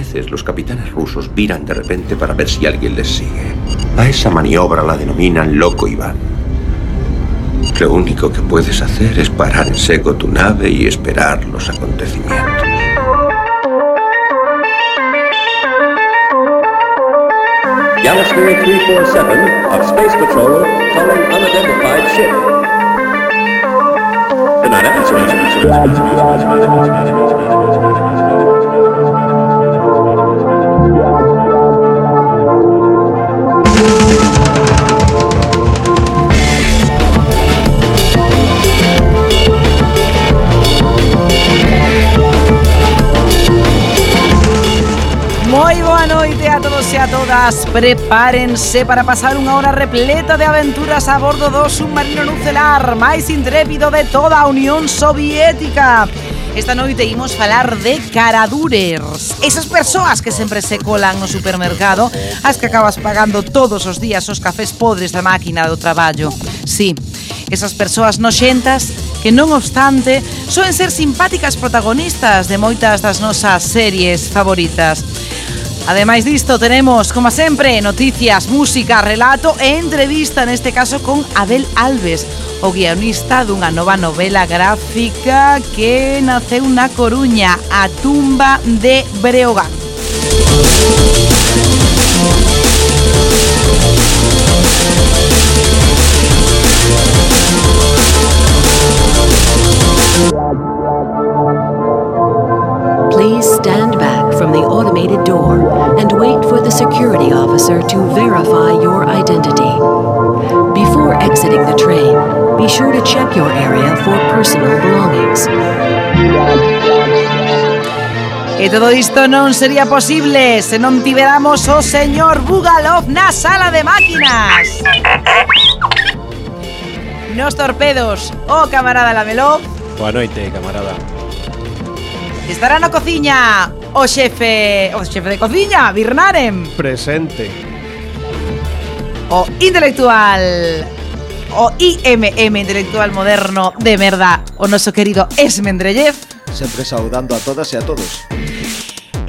veces los capitanes rusos viran de repente para ver si alguien les sigue. A esa maniobra la denominan loco Iván. Lo único que puedes hacer es parar en seco tu nave y esperar los acontecimientos. Galaxy 347 of Space Patrol calling unidentified ship. Good night, Moi Boa noite a todos e a todas. Prepárense para pasar unha hora repleta de aventuras a bordo do submarino nucelar máis intrépido de toda a Unión Soviética. Esta noite imos falar de caradurers Esas persoas que sempre se colan no supermercado As que acabas pagando todos os días os cafés podres da máquina do traballo Sí, esas persoas noxentas que non obstante soen ser simpáticas protagonistas de moitas das nosas series favoritas Ademais disto, tenemos, como sempre, noticias, música, relato e entrevista, neste caso, con Abel Alves, o guionista dunha nova novela gráfica que naceu na Coruña, A tumba de Breogán. Yeah. Please stand back from the automated door and wait for the security officer to verify your identity. Before exiting the train, be sure to check your area for personal belongings. E todo isto non sería posible se non tiveramos o señor Bugalov na sala de máquinas. Nos torpedos, o camarada Lamelov Boa noite, camarada. Estará na cociña o xefe, o xefe de cociña, Birnarem. Presente. O intelectual o IMM intelectual moderno de merda, o noso querido Esmendrellev. Sempre saudando a todas e a todos.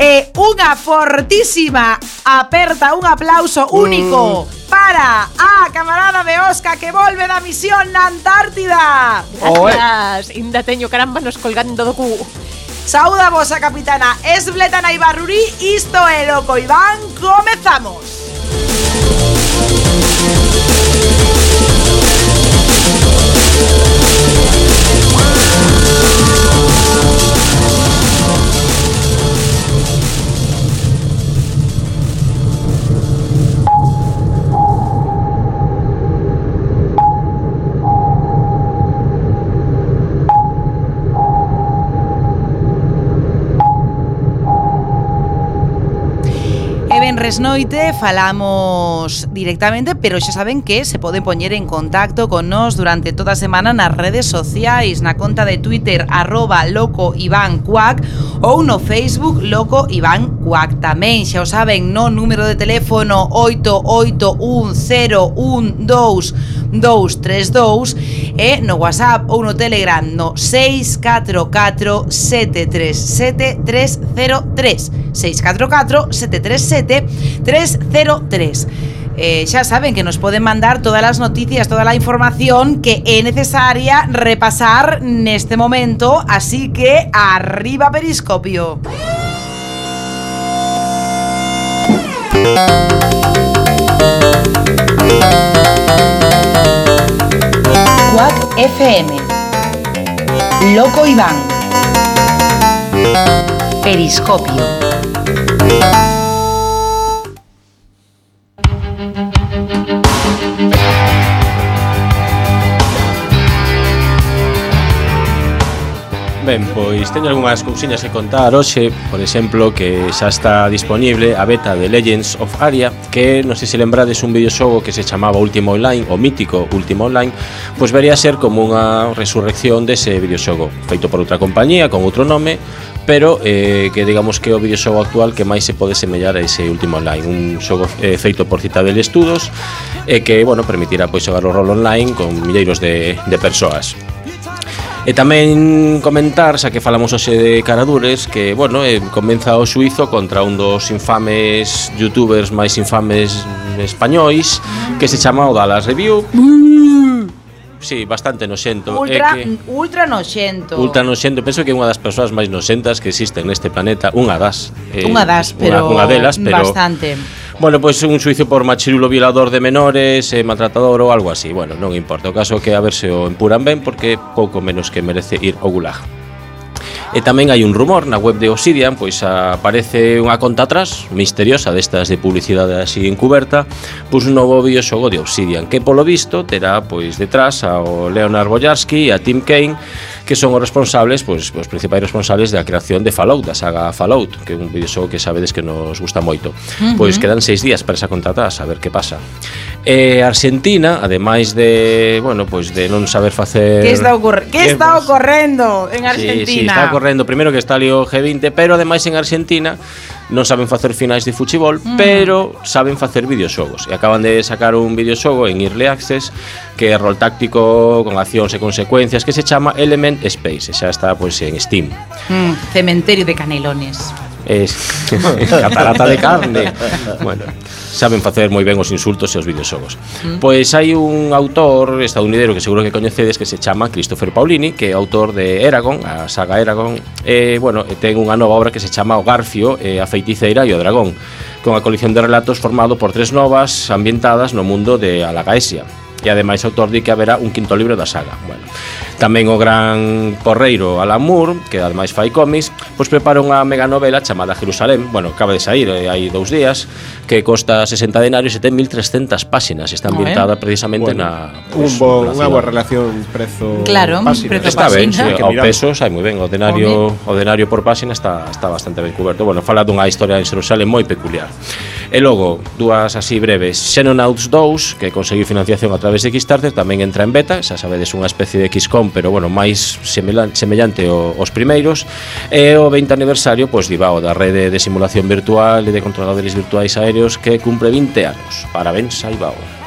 E unha fortísima aperta, un aplauso único mm. para a camarada de Oscar que volve da misión na Antártida. Gracias, oh, eh. inda teño caramba nos colgando do cu. Saúda vos a capitana Esbletana Ibarruri, isto é Loco Iván, comezamos. E Venres Noite falamos directamente, pero xa saben que se poden poñer en contacto con nós durante toda a semana nas redes sociais, na conta de Twitter arroba loco Iván Cuac ou no Facebook loco Iván Cuac tamén. Xa o saben, no número de teléfono 881012 881012232 e no WhatsApp ou no Telegram no 644 737 303 644 737 303 Eh, xa saben que nos poden mandar todas as noticias, toda a información que é necesaria repasar neste momento, así que arriba Periscopio. Quack FM Loco Iván. Periscopio ben, pois teño algunhas cousiñas que contar hoxe. Por exemplo, que xa está disponible a beta de Legends of Aria Que, non sei se lembrades, un videoxogo que se chamaba Último Online O mítico Último Online Pois vería ser como unha resurrección dese videoxogo Feito por outra compañía, con outro nome pero eh, que digamos que é o videoxogo actual que máis se pode semellar a ese último online. Un xogo eh, feito por Citadel Estudos e eh, que, bueno, permitirá pois xogar o rol online con milleiros de, de persoas. E tamén comentar, xa que falamos hoxe de Caradures, que, bueno, eh, comeza o suizo contra un dos infames youtubers máis infames españois, que se chama o Dallas Review. Mm. Sí, bastante noxento eh, Ultra, é que, ultra noxento. Ultra noxento, penso que é unha das persoas máis noxentas que existen neste planeta Unha das eh, Unha das, pero Unha, unha delas, pero Bastante. Bueno, pois pues, un suizo por machirulo violador de menores, eh, maltratador ou algo así. Bueno, non importa. O caso é que a ver se o empuran ben porque pouco menos que merece ir ao gulag. E tamén hai un rumor na web de Obsidian, pois aparece unha conta atrás, misteriosa destas de publicidade así encuberta, pois un novo videoxogo de Obsidian, que polo visto terá pois detrás ao Leonard Boyarsky e a Tim Kane, que son os responsables, pois, os principais responsables da creación de Fallout, da saga Fallout, que é un videoxogo que sabedes que nos gusta moito. Uh -huh. Pois quedan seis días para esa contrata, a ver que pasa. E eh, Argentina, ademais de, bueno, pois de non saber facer Que está, ocurre... que está ocorrendo en Argentina? Sí, sí, está ocorrendo, primeiro que está ali o G20, pero ademais en Argentina non saben facer finais de fuchibol, mm. pero saben facer videoxogos. E acaban de sacar un videoxogo en Early Access que é rol táctico con accións e consecuencias que se chama Element Space, e xa está pois en Steam. Mm, cementerio de canelones. Es, catarata de carne. Bueno, saben facer moi ben os insultos e os videoxogos. Mm. Pois hai un autor estadounidense que seguro que coñecedes que se chama Christopher Paolini, que é autor de Eragon, a saga Eragon, e bueno, ten unha nova obra que se chama O Garfio, e a feiticeira e o dragón, con a colección de relatos formado por tres novas ambientadas no mundo de Alagaesia. E ademais o autor di que haberá un quinto libro da saga. Bueno, Tamén o gran correiro Alan Moore, que ademais fai cómics, pois prepara unha mega novela chamada Jerusalén, bueno, acaba de sair eh, hai dous días, que costa 60 denarios e ten 1300 páxinas, está ambientada precisamente bueno, na pues, un bo, unha boa relación prezo Claro, páxina. prezo está ben, sí, ao peso sai moi ben, o denario, o denario por páxina está está bastante ben coberto. Bueno, fala dunha historia en Jerusalén moi peculiar. E logo, dúas así breves, Xenonauts 2, que conseguiu financiación a través de Kickstarter, tamén entra en beta, xa sabedes unha especie de Xcom pero bueno, máis semellante aos primeiros, e o 20 aniversario, pois, divao da rede de simulación virtual e de controladores virtuais aéreos que cumpre 20 anos. Parabéns a Ibao.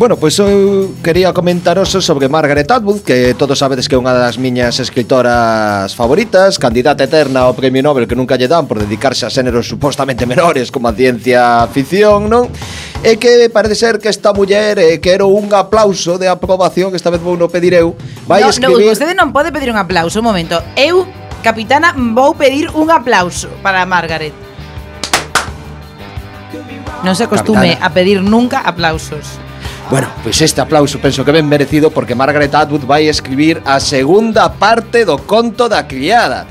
Bueno, pois eu quería comentaros sobre Margaret Atwood, que todos sabedes que é unha das miñas escritoras favoritas, candidata eterna ao Premio Nobel que nunca lle dan por dedicarse a xéneros supostamente menores como a ciencia ficción, non? E que parece ser que esta muller eh, quero un aplauso de aprobación, que esta vez vou no pedir eu, vai no, escribir... No, vostede non pode pedir un aplauso, un momento. Eu, capitana, vou pedir un aplauso para Margaret. Non se acostume capitana. a pedir nunca aplausos. Bueno, pois este aplauso penso que ben merecido porque Margaret Atwood vai escribir a segunda parte do conto da criada.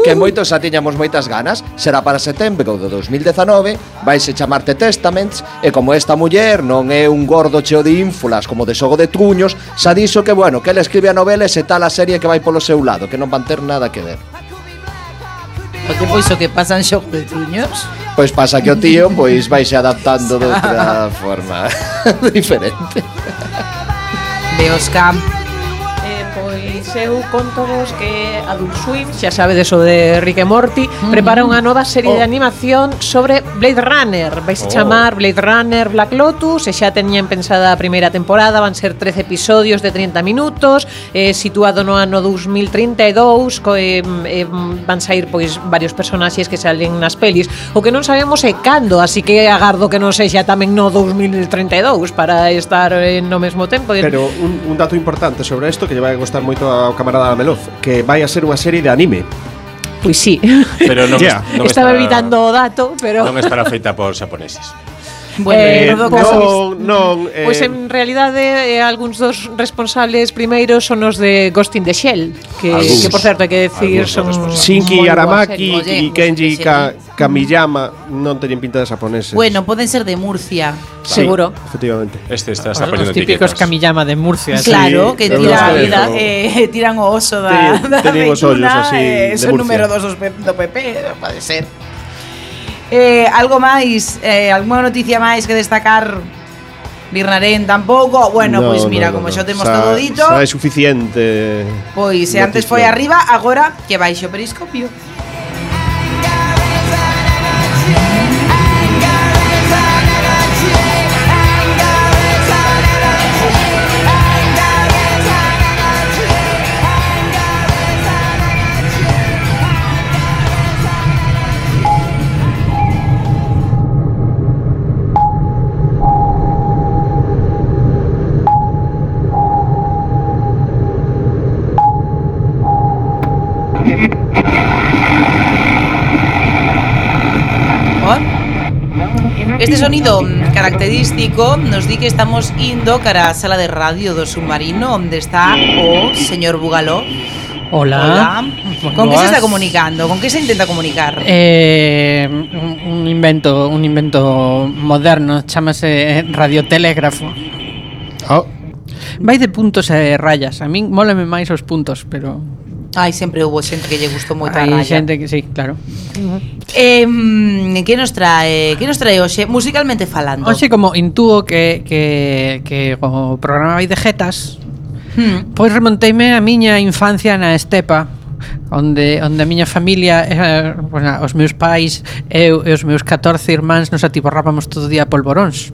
Que moitos xa tiñamos moitas ganas, será para setembro do 2019, vaise chamar Testaments, e como esta muller non é un gordo cheo de ínfulas como de xogo de truños, xa dixo que, bueno, que ela escribe a novela e se tal a serie que vai polo seu lado, que non van ter nada que ver. O que pois o que pasan xogo de truños? Pois pasa que o tío pois vai se adaptando de outra forma diferente. Deus campo. Pois eu contovos que Adult Swim, xa sabedes o de Rick e Morty, mm. prepara unha nova serie oh. de animación sobre Blade Runner. Vais oh. chamar Blade Runner Black Lotus, e xa teñen pensada a primeira temporada, van ser 13 episodios de 30 minutos, eh, situado no ano 2032, co, eh, eh, van sair pois varios personaxes que salen nas pelis. O que non sabemos é cando, así que agardo que non sexa tamén no 2032 para estar eh, no mesmo tempo. Pero un, un dato importante sobre isto que lle vai gustar moito ao camarada Meloz que vai a ser unha serie de anime. Pois sí. Pero non, yeah. non Estaba estará, evitando o dato, pero Non estará feita por xaponeses. Bueno, eh, todo caso, non, non, eh, pois en realidade eh, algúns dos responsables primeiros son os de Ghost in the Shell, que, alguns, que por certo hai que decir son Shinki Aramaki e Kenji Ka, Kamiyama non teñen pinta de japoneses. Bueno, poden ser de Murcia, sí, seguro. Efectivamente. Este está, está Os típicos etiquetas. Kamiyama de Murcia. Claro, sí, que tira, vida, eh, tiran o oso da, Teñen, da, Teñen os ollos así eh, de Murcia. número dos do PP, pode ser. Eh, algo máis, eh, alguma noticia máis que destacar Birnarén tampouco. Bueno, no, pois mira, no, no, como xa temos xa, todo dito, xa é suficiente. Pois se antes foi arriba, agora que baixo periscopio. Este sonido característico nos di que estamos indo cara a sala de radio do submarino onde está o señor Bugaló Hola. Hola. ¿Con que se está comunicando? ¿Con que se intenta comunicar? Eh, un invento, un invento moderno, chamase radiotelégrafo. Oh. Vai de puntos e rayas. A min mólame máis os puntos, pero Ai, sempre houve xente que lle gustou moito a Hai raya. xente que, sí, claro. Eh, que nos trae, que nos trae hoxe musicalmente falando? Hoxe como intúo que que que o programa vai de jetas, hmm. pois remonteime a miña infancia na estepa, onde onde a miña familia eh, bueno, os meus pais eu e os meus 14 irmáns nos atiborrábamos todo o día polvoróns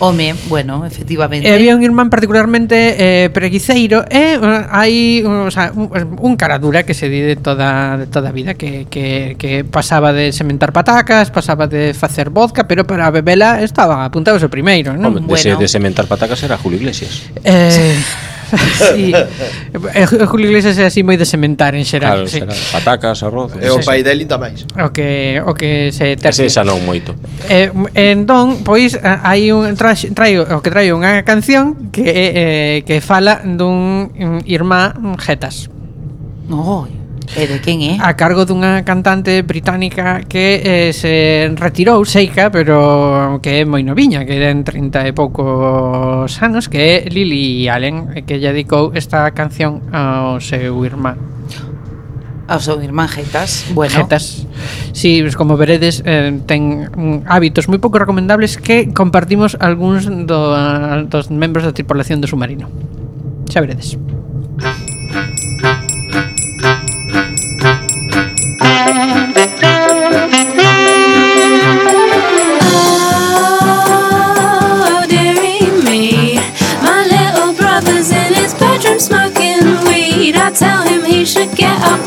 Home, bueno, efectivamente. E había un irmán particularmente eh, preguiceiro e eh, hai o sea, un, un cara dura que se di de toda de toda a vida que, que, que pasaba de sementar patacas, pasaba de facer vodka, pero para bebela estaba apuntado o primeiro, non? Bueno. De, se, de sementar patacas era Julio Iglesias. Eh sí. Eh, eh, Julio Iglesias é así moi de sementar en xeral. Claro, sí. xeral. Patacas, arroz. E o pai del ainda máis O que, o que se terce. Ese xa non moito. eh, entón, pois, eh, hai un, traio, traio, o que traio unha canción que, eh, que fala dun mm, irmá jetas. Oi. Oh. E de quen é? A cargo dunha cantante británica que eh, se retirou seica, pero que é moi noviña, que ten 30 e poucos anos, que é Lily Allen, que lle dedicou esta canción ao seu irmán ao seu irmán Getas. Bueno. Getas. Sí, pues como veredes, eh, ten mm, hábitos moi pouco recomendables que compartimos algúns do, dos membros da tripulación do submarino. Xa veredes.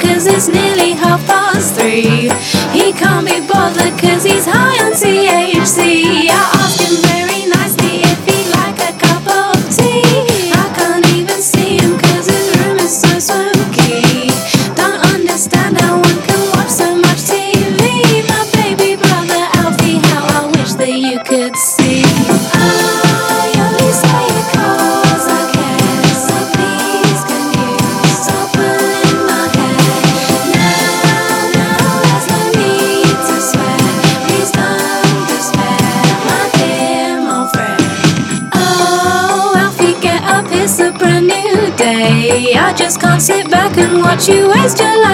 Cause it's nearly half past three. He can't be bothered thought you waste your life.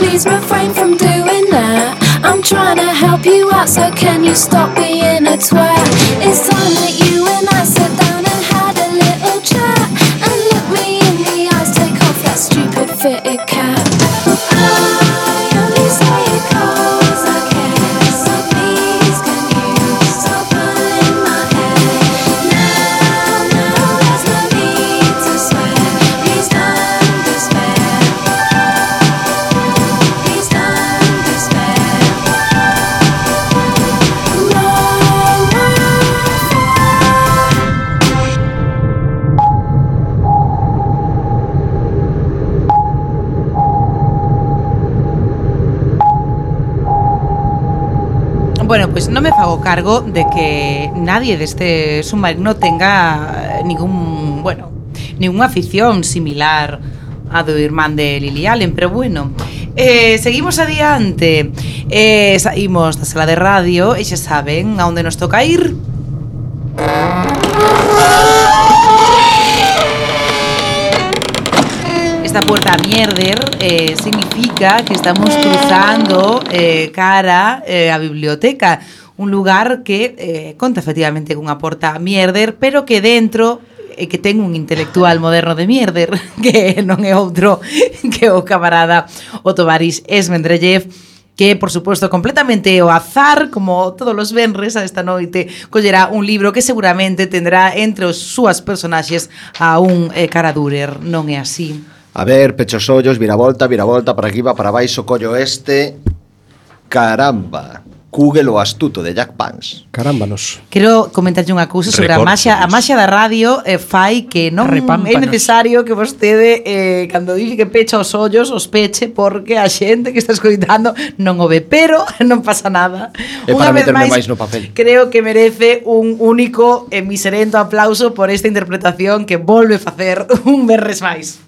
Please refrain from doing that. I'm trying to help you out, so can you stop being cargo de que nadie de este submarino tenga eh, ningún, bueno, ninguna afición similar a do irmán de Lily Allen, pero bueno. Eh, seguimos adiante. Eh, saímos da sala de radio e xa saben a onde nos toca ir. Esta puerta mierder eh, significa que estamos cruzando eh, cara eh, a biblioteca un lugar que eh, conta efectivamente cunha porta mierder, pero que dentro e que ten un intelectual moderno de mierder que non é outro que o camarada Otovaris Esmendrellev que, por suposto, completamente o azar, como todos os venres a esta noite, collerá un libro que seguramente tendrá entre os súas personaxes a un eh, caradurer, non é así? A ver, pechos ollos, vira volta, vira volta, para aquí, va, para baixo, collo este... Caramba, Google o astuto de Jack Pans. Carámbanos. Quero comentarlle unha cousa sobre Recórtenos. a maxia, a maxia da radio eh, fai que non Repámpanos. é necesario que vostede eh, cando dixe que pecha os ollos, os peche porque a xente que está escoitando non o ve, pero non pasa nada. É unha para vez máis, máis no papel. Creo que merece un único e miserento aplauso por esta interpretación que volve facer un berres máis.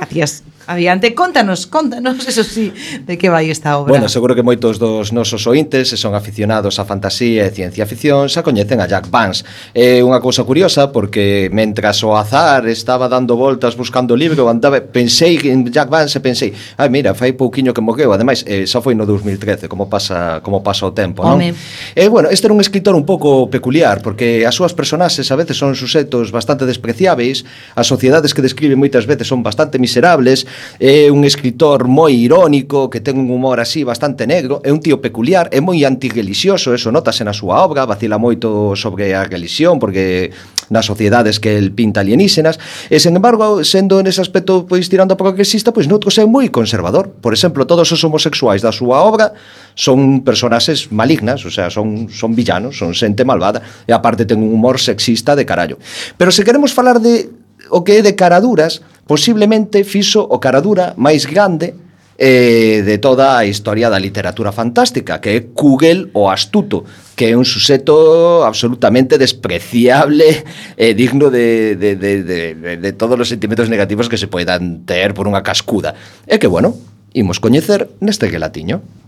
Gracias. Adiante, contanos, contanos, eso sí, de que vai esta obra. Bueno, seguro que moitos dos nosos ointes se son aficionados á fantasía e ciencia ficción xa coñecen a Jack Vance. É unha cousa curiosa porque mentras o azar estaba dando voltas buscando o libro, andaba, pensei en Jack Vance e pensei, ai mira, fai pouquiño que morreu, ademais, eh, xa foi no 2013, como pasa como pasa o tempo, non? Home. Eh, bueno, este era un escritor un pouco peculiar porque as súas personaxes a veces son suxetos bastante despreciáveis, as sociedades que describe moitas veces son bastante miserables, é un escritor moi irónico, que ten un humor así bastante negro, é un tío peculiar, é moi antirreligioso, eso notase na súa obra, vacila moito sobre a religión, porque nas sociedades que el pinta alienígenas, e sen embargo, sendo en ese aspecto pois tirando para o que exista, pois noutros é moi conservador. Por exemplo, todos os homosexuais da súa obra son personaxes malignas, o sea, son, son villanos, son xente malvada, e aparte ten un humor sexista de carallo. Pero se queremos falar de o que é de caraduras, posiblemente fixo o caradura máis grande eh, de toda a historia da literatura fantástica, que é Kugel o Astuto, que é un suxeto absolutamente despreciable e eh, digno de, de, de, de, de todos os sentimentos negativos que se poidan ter por unha cascuda. E que, bueno, imos coñecer neste gelatiño.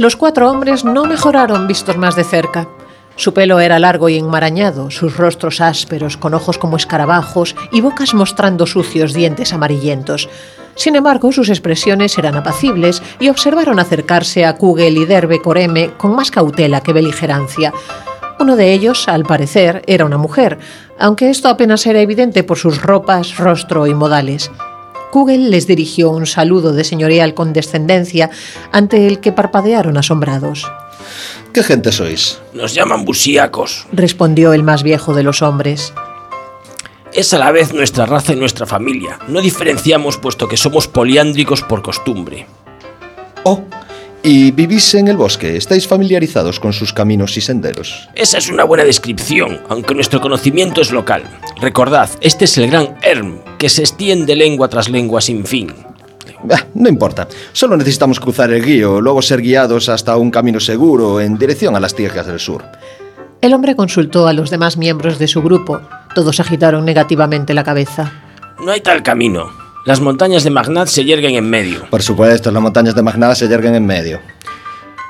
Los cuatro hombres no mejoraron vistos más de cerca. Su pelo era largo y enmarañado, sus rostros ásperos, con ojos como escarabajos y bocas mostrando sucios dientes amarillentos. Sin embargo, sus expresiones eran apacibles y observaron acercarse a Kugel y Derbe Coreme con más cautela que beligerancia. Uno de ellos, al parecer, era una mujer, aunque esto apenas era evidente por sus ropas, rostro y modales. Kugel les dirigió un saludo de señorial condescendencia ante el que parpadearon asombrados. Que gente sois? Nos llaman busíacos. Respondió el más viejo de los hombres. Es a la vez nuestra raza y nuestra familia. No diferenciamos puesto que somos poliándricos por costumbre. Oh, y vivís en el bosque, estáis familiarizados con sus caminos y senderos. Esa es una buena descripción, aunque nuestro conocimiento es local. Recordad, este es el gran Erm, que se extiende lengua tras lengua sin fin. Bah, no importa, solo necesitamos cruzar el río, luego ser guiados hasta un camino seguro en dirección a las tierras del sur. El hombre consultó a los demás miembros de su grupo. Todos agitaron negativamente la cabeza. No hay tal camino. Las montañas de Magnat se yerguen en medio. Por supuesto, las montañas de Magnada se yerguen en medio.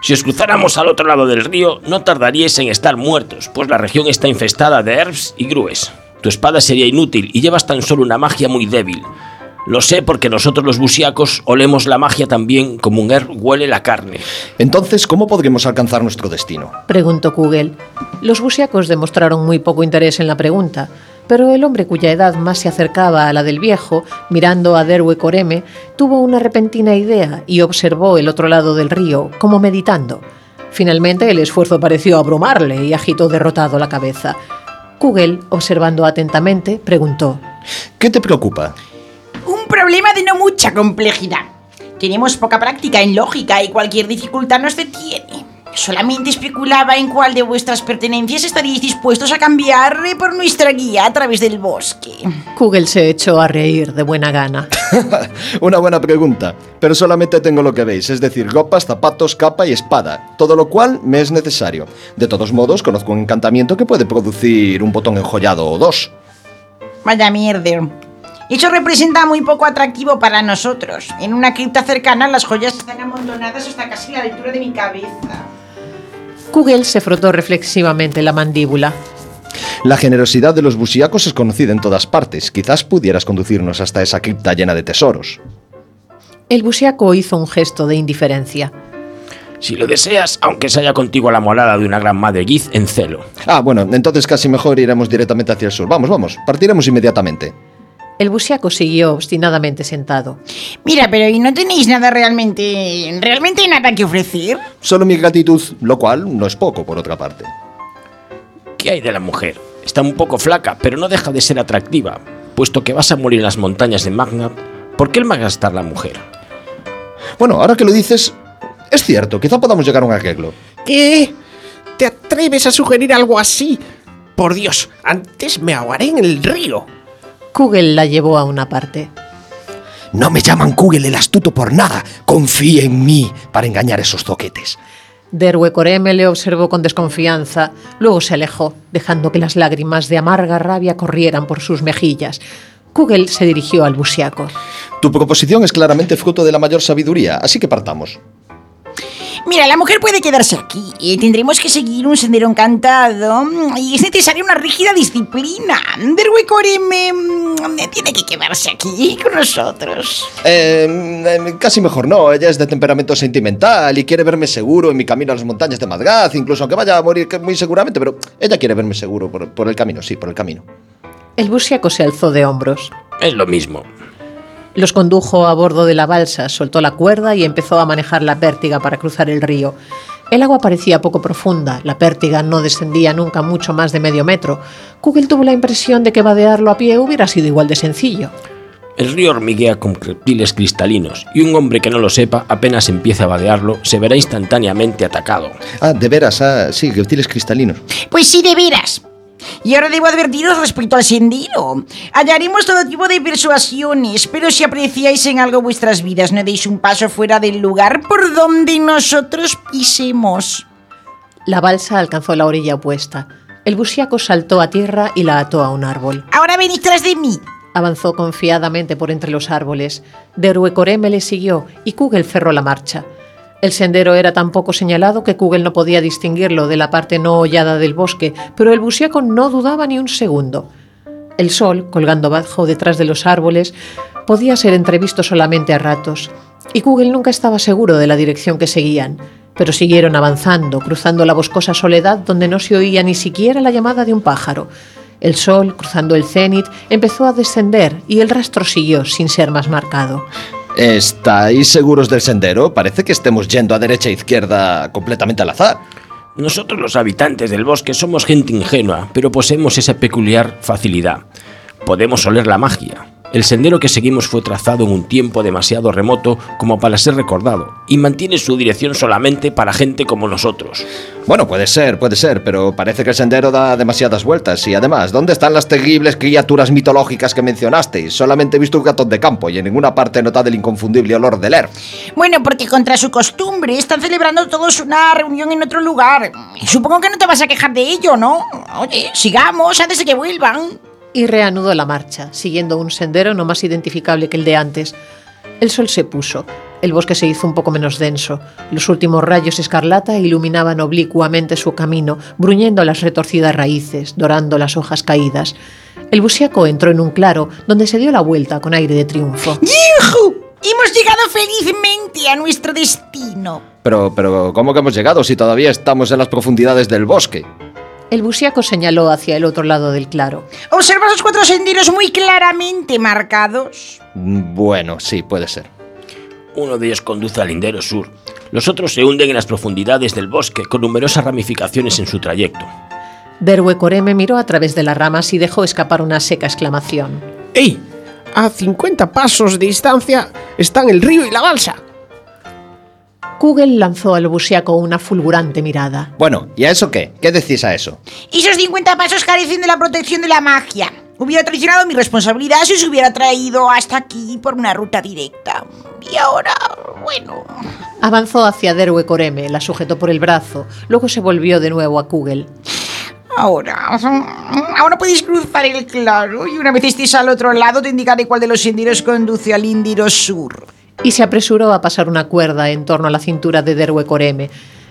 Si os cruzáramos al otro lado del río, no tardaríais en estar muertos, pues la región está infestada de herbs y grúes. Tu espada sería inútil y llevas tan solo una magia muy débil. Lo sé porque nosotros los busiacos olemos la magia también como un herb huele la carne. Entonces, ¿cómo podremos alcanzar nuestro destino? Preguntó Kugel. Los busiacos demostraron muy poco interés en la pregunta, pero el hombre cuya edad más se acercaba a la del viejo, mirando a Derwe Coreme, tuvo una repentina idea y observó el otro lado del río, como meditando. Finalmente el esfuerzo pareció abrumarle y agitó derrotado la cabeza. Kugel, observando atentamente, preguntó. ¿Qué te preocupa? Un problema de no mucha complejidad. Tenemos poca práctica en lógica y cualquier dificultad nos detiene. Solamente especulaba en cuál de vuestras pertenencias estaríais dispuestos a cambiar por nuestra guía a través del bosque. Kugel se echó a reír de buena gana. Una buena pregunta, pero solamente tengo lo que veis, es decir, ropas, zapatos, capa y espada, todo lo cual me es necesario. De todos modos, conozco un encantamiento que puede producir un botón enjollado o dos. Vaya mierda. Eso representa muy poco atractivo para nosotros. En una cripta cercana las joyas están amontonadas hasta casi la altura de mi cabeza. Kugel se frotó reflexivamente la mandíbula. La generosidad de los busíacos es conocida en todas partes. Quizás pudieras conducirnos hasta esa cripta llena de tesoros. El busiaco hizo un gesto de indiferencia. Si lo deseas, aunque se haya contigo la morada de una gran madre Giz en celo. Ah, bueno, entonces casi mejor iremos directamente hacia el sur. Vamos, vamos, partiremos inmediatamente. El busiaco siguió obstinadamente sentado. Mira, pero ¿y no tenéis nada realmente... realmente nada que ofrecer? Solo mi gratitud, lo cual no es poco, por otra parte. ¿Qué hay de la mujer? Está un poco flaca, pero no deja de ser atractiva. Puesto que vas a morir en las montañas de Magnat, ¿por qué el malgastar la mujer? Bueno, ahora que lo dices, es cierto, quizá podamos llegar a un arreglo. ¿Qué? ¿Te atreves a sugerir algo así? Por Dios, antes me ahogaré en el río. Kugel la llevó a una parte. No me llaman Kugel el astuto por nada. Confíe en mí para engañar esos zoquetes. Derwecoreme le observó con desconfianza, luego se alejó, dejando que las lágrimas de amarga rabia corrieran por sus mejillas. Kugel se dirigió al busiaco. Tu proposición es claramente fruto de la mayor sabiduría, así que partamos. Mira, la mujer puede quedarse aquí. y tendremos que seguir un sendero encantado. Y es necesaria una rígida disciplina. Derwecoreme mm, tiene que quedarse aquí con nosotros. Eh, eh, casi mejor no, ella es de temperamento sentimental y quiere verme seguro en mi camino a las montañas de Madgaz, incluso aunque vaya a morir que- muy seguramente, pero ella quiere verme seguro por, por el camino, sí, por el camino. El busiaco se alzó de hombros. Es lo mismo. Los condujo a bordo de la balsa, soltó la cuerda y empezó a manejar la pértiga para cruzar el río. El agua parecía poco profunda, la pértiga no descendía nunca mucho más de medio metro. Kugel tuvo la impresión de que vadearlo a pie hubiera sido igual de sencillo. El río hormiguea con reptiles cristalinos y un hombre que no lo sepa, apenas empiece a vadearlo, se verá instantáneamente atacado. Ah, de veras, ah, sí, reptiles cristalinos. Pues sí, de veras. Y ahora debo advertiros respecto al sendero. Hallaremos todo tipo de persuasiones, pero si apreciáis en algo vuestras vidas, no deis un paso fuera del lugar por donde nosotros pisemos. La balsa alcanzó la orilla opuesta. El busiaco saltó a tierra y la ató a un árbol. Ahora venid tras de mí. Avanzó confiadamente por entre los árboles. Derwecoreme le siguió y Kugel cerró la marcha. El sendero era tan poco señalado que Kugel no podía distinguirlo de la parte no hollada del bosque, pero el busiaco no dudaba ni un segundo. El sol, colgando bajo detrás de los árboles, podía ser entrevisto solamente a ratos, y Kugel nunca estaba seguro de la dirección que seguían, pero siguieron avanzando, cruzando la boscosa soledad donde no se oía ni siquiera la llamada de un pájaro. El sol, cruzando el cenit, empezó a descender y el rastro siguió sin ser más marcado. ¿Estáis seguros del sendero? Parece que estemos yendo a derecha e izquierda completamente al azar. Nosotros los habitantes del bosque somos gente ingenua, pero poseemos esa peculiar facilidad. Podemos oler la magia. El sendero que seguimos fue trazado en un tiempo demasiado remoto como para ser recordado, y mantiene su dirección solamente para gente como nosotros. Bueno, puede ser, puede ser, pero parece que el sendero da demasiadas vueltas. Y además, ¿dónde están las terribles criaturas mitológicas que mencionasteis? Solamente he visto un gatón de campo y en ninguna parte notado el inconfundible olor del Erf. Bueno, porque contra su costumbre están celebrando todos una reunión en otro lugar. Supongo que no te vas a quejar de ello, ¿no? Oye, sigamos antes de que vuelvan. Y reanudó la marcha, siguiendo un sendero no más identificable que el de antes. El sol se puso, el bosque se hizo un poco menos denso, los últimos rayos escarlata iluminaban oblicuamente su camino, bruñendo las retorcidas raíces, dorando las hojas caídas. El busiaco entró en un claro, donde se dio la vuelta con aire de triunfo. ¡Yujú! Hemos llegado felizmente a nuestro destino. Pero, pero, ¿cómo que hemos llegado si todavía estamos en las profundidades del bosque? El busiaco señaló hacia el otro lado del claro. ¿Observas los cuatro senderos muy claramente marcados? Mm, Bueno, sí, puede ser. Uno de ellos conduce al lindero sur. Los otros se hunden en las profundidades del bosque con numerosas ramificaciones en su trayecto. Derwecoreme miró a través de las ramas y dejó escapar una seca exclamación. ¡Ey! A 50 pasos de distancia están el río y la balsa. Kugel lanzó al busiaco una fulgurante mirada. Bueno, ¿y a eso qué? ¿Qué decís a eso? Esos 50 pasos carecen de la protección de la magia. Hubiera traicionado mi responsabilidad si os hubiera traído hasta aquí por una ruta directa. Y ahora, bueno... Avanzó hacia Derwecoreme, la sujetó por el brazo, luego se volvió de nuevo a Kugel. Ahora... Ahora podéis cruzar el claro y una vez estéis al otro lado te indicaré cuál de los senderos conduce al Índiro Sur. Y se apresuró a pasar una cuerda en torno a la cintura de Derwecoreme.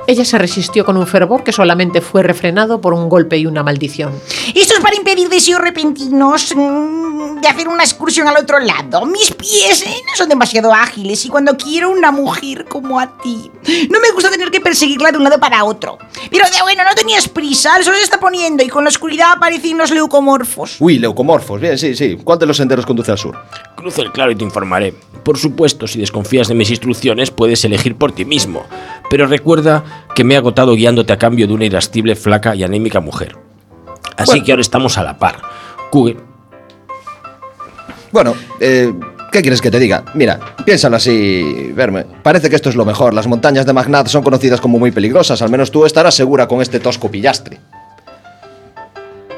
Ella se resistió con un fervor que solamente fue refrenado por un golpe y una maldición. Esto es para impedir deseos repentinos mm, de hacer una excursión al otro lado. Mis pies eh, no son demasiado ágiles y cuando quiero una mujer como a ti, no me gusta tener que perseguirla de un lado para otro. Pero de bueno, no tenías prisa, el sol se está poniendo y con la oscuridad aparecen los leucomorfos. Uy, leucomorfos, bien, sí, sí. ¿Cuál de los senderos conduce al sur? Cruza el claro y te informaré. Por supuesto, si desconfías de mis instrucciones, puedes elegir por ti mismo. Pero recuerda que me he agotado guiándote a cambio de una irascible, flaca y anémica mujer. Así Bueno. que ahora estamos a la par. Google, Bueno, eh, ¿qué quieres que te diga? Mira, piénsalo así, verme. Parece que esto es lo mejor. Las montañas de Magnat son conocidas como muy peligrosas. Al menos tú estarás segura con este tosco pillastre.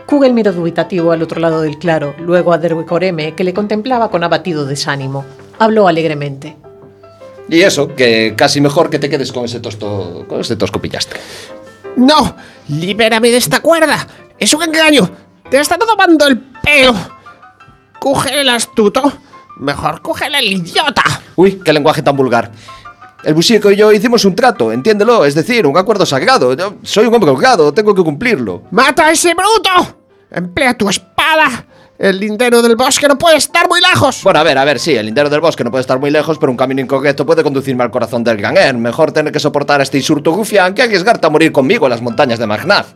Kugel miró dubitativo al otro lado del claro, luego a Derwicoreme, que le contemplaba con abatido desánimo. Habló alegremente. Y eso, que casi mejor que te quedes con ese tosto, con ese tosco pillastre. No, libérame de esta cuerda. Es un engaño. Te está tomando el pelo. Coge el astuto. Mejor cógele el idiota. Uy, qué lenguaje tan vulgar. El busico y yo hicimos un trato, entiéndelo, es decir, un acuerdo sagrado. Yo soy un hombre colgado, tengo que cumplirlo. ¡Mata a ese bruto! Emplea tu espada. El lindero del bosque no puede estar muy lejos. Bueno, a ver, a ver, sí, el lindero del bosque no puede estar muy lejos, pero un camino incorrecto puede conducirme al corazón del Ganger. Mejor tener que soportar este insulto rufián que arriesgarte a morir conmigo en las montañas de Magnaf.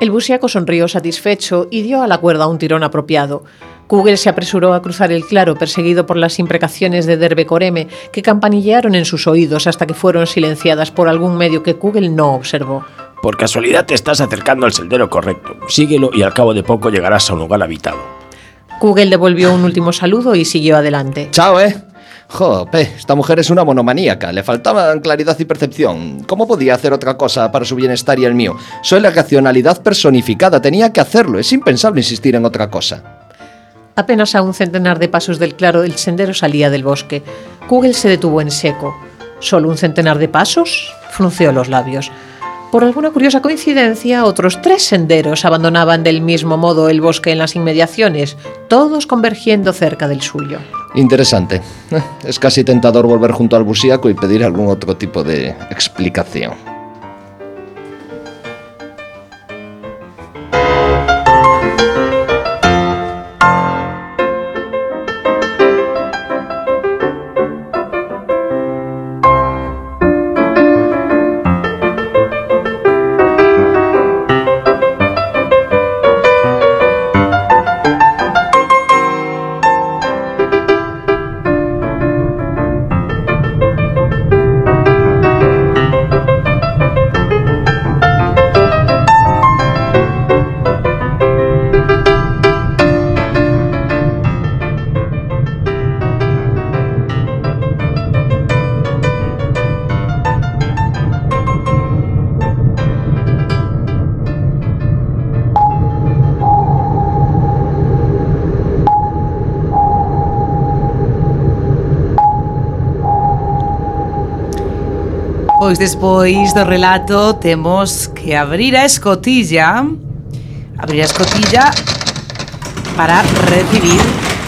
El busiaco sonrió satisfecho y dio a la cuerda un tirón apropiado. Kugel se apresuró a cruzar el claro, perseguido por las imprecaciones de Derbecoreme, que campanillearon en sus oídos hasta que fueron silenciadas por algún medio que Kugel no observó. por casualidad te estás acercando al sendero correcto. Síguelo y al cabo de poco llegarás a un lugar habitado. Kugel devolvió un último saludo y siguió adelante. Chao, eh. Jope, esta mujer es una monomaníaca. Le faltaban claridad y percepción. ¿Cómo podía hacer otra cosa para su bienestar y el mío? Soy la racionalidad personificada. Tenía que hacerlo. Es impensable insistir en otra cosa. Apenas a un centenar de pasos del claro, el sendero salía del bosque. Kugel se detuvo en seco. ¿Solo un centenar de pasos? Frunció los labios. Por alguna curiosa coincidencia, otros tres senderos abandonaban del mismo modo el bosque en las inmediaciones, todos convergiendo cerca del suyo. Interesante. Es casi tentador volver junto al busíaco y pedir algún otro tipo de explicación. Pois despois do relato temos que abrir a escotilla Abrir a escotilla para recibir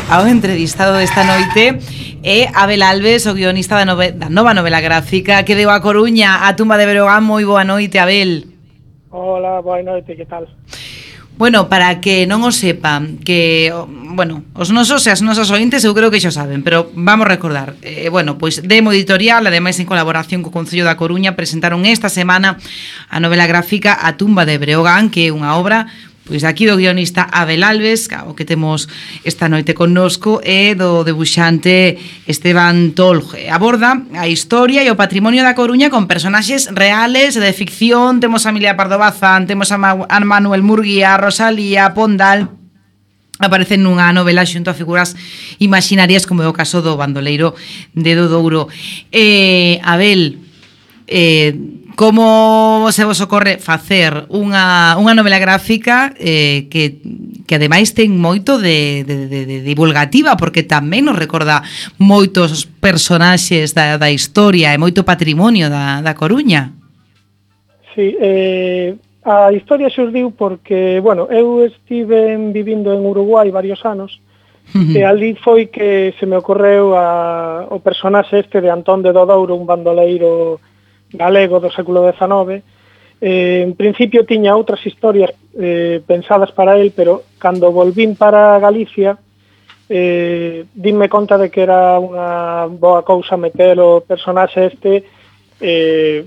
ao entrevistado desta noite é Abel Alves, o guionista da, nove, da nova novela gráfica que deu a Coruña a tumba de Berogán. Moi boa noite, Abel. Hola, boa noite, que tal? Bueno, para que non o sepan, que bueno, os nosos e as nosas ointes eu creo que xa saben, pero vamos recordar. Eh, bueno, pois Demo Editorial, ademais en colaboración co Concello da Coruña, presentaron esta semana a novela gráfica A tumba de Breogán, que é unha obra pois aquí do guionista Abel Alves, o que temos esta noite connosco, e do debuxante Esteban Tolge. Aborda a historia e o patrimonio da Coruña con personaxes reales e de ficción. Temos a Emilia Pardo Bazán, temos a, Ma a Manuel Murguía, a Rosalía, a Pondal aparecen nunha novela xunto a figuras imaginarias como é o caso do bandoleiro de Douro. Eh, Abel, eh, como se vos ocorre facer unha, unha novela gráfica eh, que, que ademais ten moito de, de, de, de divulgativa porque tamén nos recorda moitos personaxes da, da historia e moito patrimonio da, da Coruña. Sí, eh, A historia xurdiu porque, bueno, eu estive vivindo en Uruguai varios anos, e ali foi que se me ocorreu a, o personaxe este de Antón de Dodouro, un bandoleiro galego do século XIX, Eh, en principio tiña outras historias eh, pensadas para el, pero cando volvín para Galicia, eh, dime conta de que era unha boa cousa meter o personaxe este eh,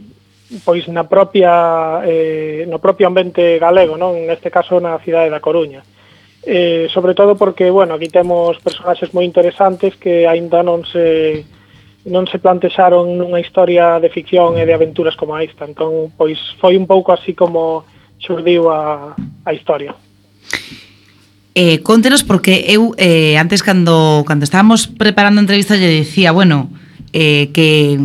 pois na propia eh, no propio ambiente galego, non? Neste caso na cidade da Coruña. Eh, sobre todo porque, bueno, aquí temos personaxes moi interesantes que aínda non se non se plantexaron nunha historia de ficción e de aventuras como esta. Entón, pois foi un pouco así como xurdiu a, a historia. Eh, contenos porque eu eh, antes cando cando estábamos preparando a entrevista lle dicía, bueno, eh, que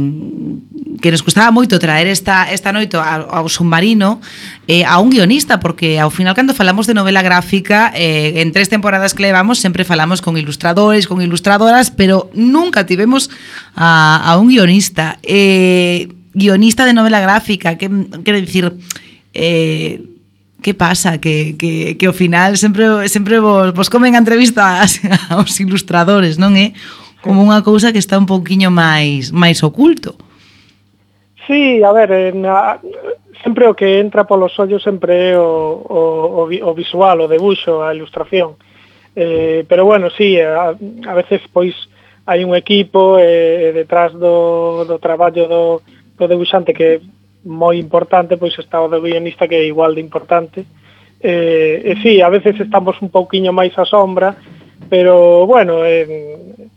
que nos gustaba moito traer esta, esta noite ao, ao submarino eh, a un guionista, porque ao final cando falamos de novela gráfica, eh, en tres temporadas que levamos sempre falamos con ilustradores, con ilustradoras, pero nunca tivemos a, a un guionista. Eh, guionista de novela gráfica, que quero dicir... Eh, que pasa que, que, que ao final sempre sempre vos, vos comen a entrevista aos ilustradores, non é? Como unha cousa que está un pouquiño máis máis oculto. Sí, a ver, eh, na, sempre o que entra polos ollos sempre é o, o, o, o visual, o debuxo, a ilustración. Eh, pero bueno, sí, a, a veces pois hai un equipo eh, detrás do, do traballo do, do debuxante que é moi importante, pois está o do guionista que é igual de importante. Eh, e sí, a veces estamos un pouquiño máis á sombra, pero bueno, eh,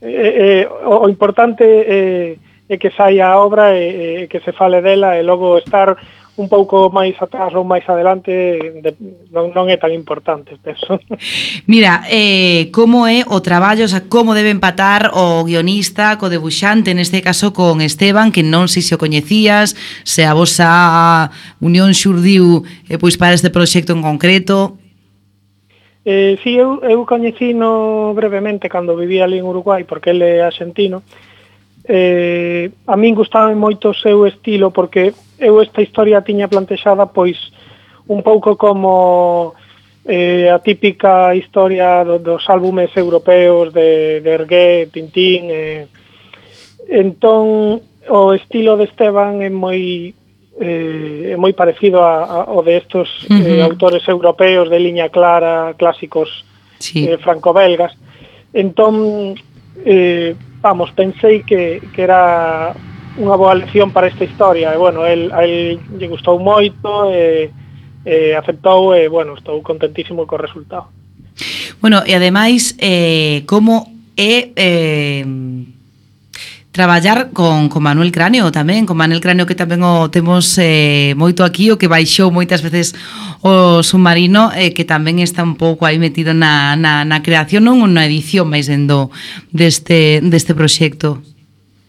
eh, eh, o, o importante é eh, e que saia a obra e, e que se fale dela e logo estar un pouco máis atrás ou máis adelante de, non, non é tan importante, penso. Mira, eh, como é o traballo, o sea, como debe empatar o guionista co debuxante, neste caso con Esteban, que non sei se o coñecías, se a vosa unión xurdiu eh, pois para este proxecto en concreto. Eh, si, sí, eu, eu coñecino brevemente cando vivía ali en Uruguai, porque ele é argentino, eh, a min gustaba moito o seu estilo porque eu esta historia tiña plantexada pois un pouco como eh, a típica historia do, dos álbumes europeos de, de Ergué, Tintín eh. entón o estilo de Esteban é moi eh, é moi parecido a, a, ao de estos uh -huh. eh, autores europeos de liña clara, clásicos sí. eh, franco-belgas entón eh, vamos, pensei que, que era unha boa lección para esta historia e bueno, el, a el lle gustou moito e, e aceptou e bueno, estou contentísimo co resultado. Bueno, e ademais eh, como é eh, traballar con, con Manuel Cráneo tamén, con Manuel Cráneo que tamén o temos eh, moito aquí, o que baixou moitas veces o submarino eh, que tamén está un pouco aí metido na, na, na creación, non unha edición máis dendo deste, deste proxecto.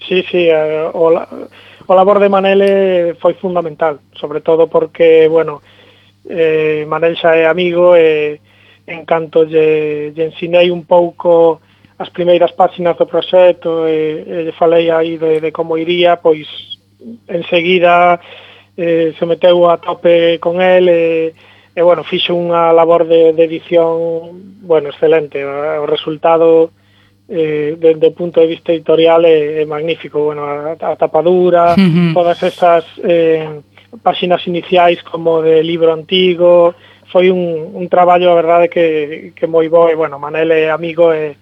Sí, sí, eh, o, la, o labor de Manel eh, foi fundamental, sobre todo porque, bueno, eh, Manel xa é amigo e eh, en canto lle, lle ensinei un pouco as primeiras páxinas do proxecto e, e lle falei aí de, de como iría, pois enseguida eh, se meteu a tope con el e, e bueno, fixo unha labor de, de edición bueno, excelente. O resultado eh, desde o punto de vista editorial é, é magnífico. Bueno, a, a tapadura, uh -huh. todas esas eh, páxinas iniciais como de libro antigo, foi un, un traballo, a verdade, que, que moi bo, e, bueno, Manel é amigo e,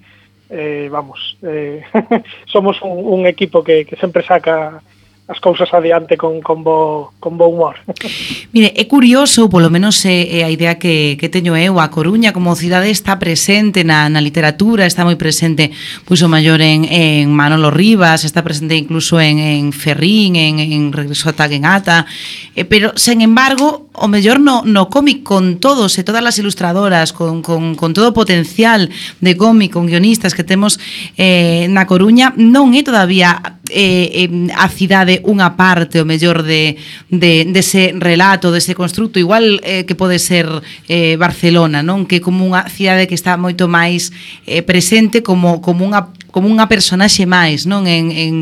eh, vamos, eh, somos un, un equipo que, que sempre saca as cousas adiante con, con, bo, con bo humor. Mire, é curioso, polo menos é, é a idea que, que teño eu, a Coruña como cidade está presente na, na literatura, está moi presente, pois o maior en, en Manolo Rivas, está presente incluso en, en Ferrín, en, en Regreso a Taguenata, eh, pero, sen embargo, o mellor no, no cómic con todos e todas as ilustradoras, con, con, con todo o potencial de cómic, con guionistas que temos eh, na Coruña, non é todavía eh, eh, a cidade unha parte o mellor de, de, dese relato, dese construto, igual eh, que pode ser eh, Barcelona, non? Que como unha cidade que está moito máis eh, presente como, como unha como unha personaxe máis, non? En, en,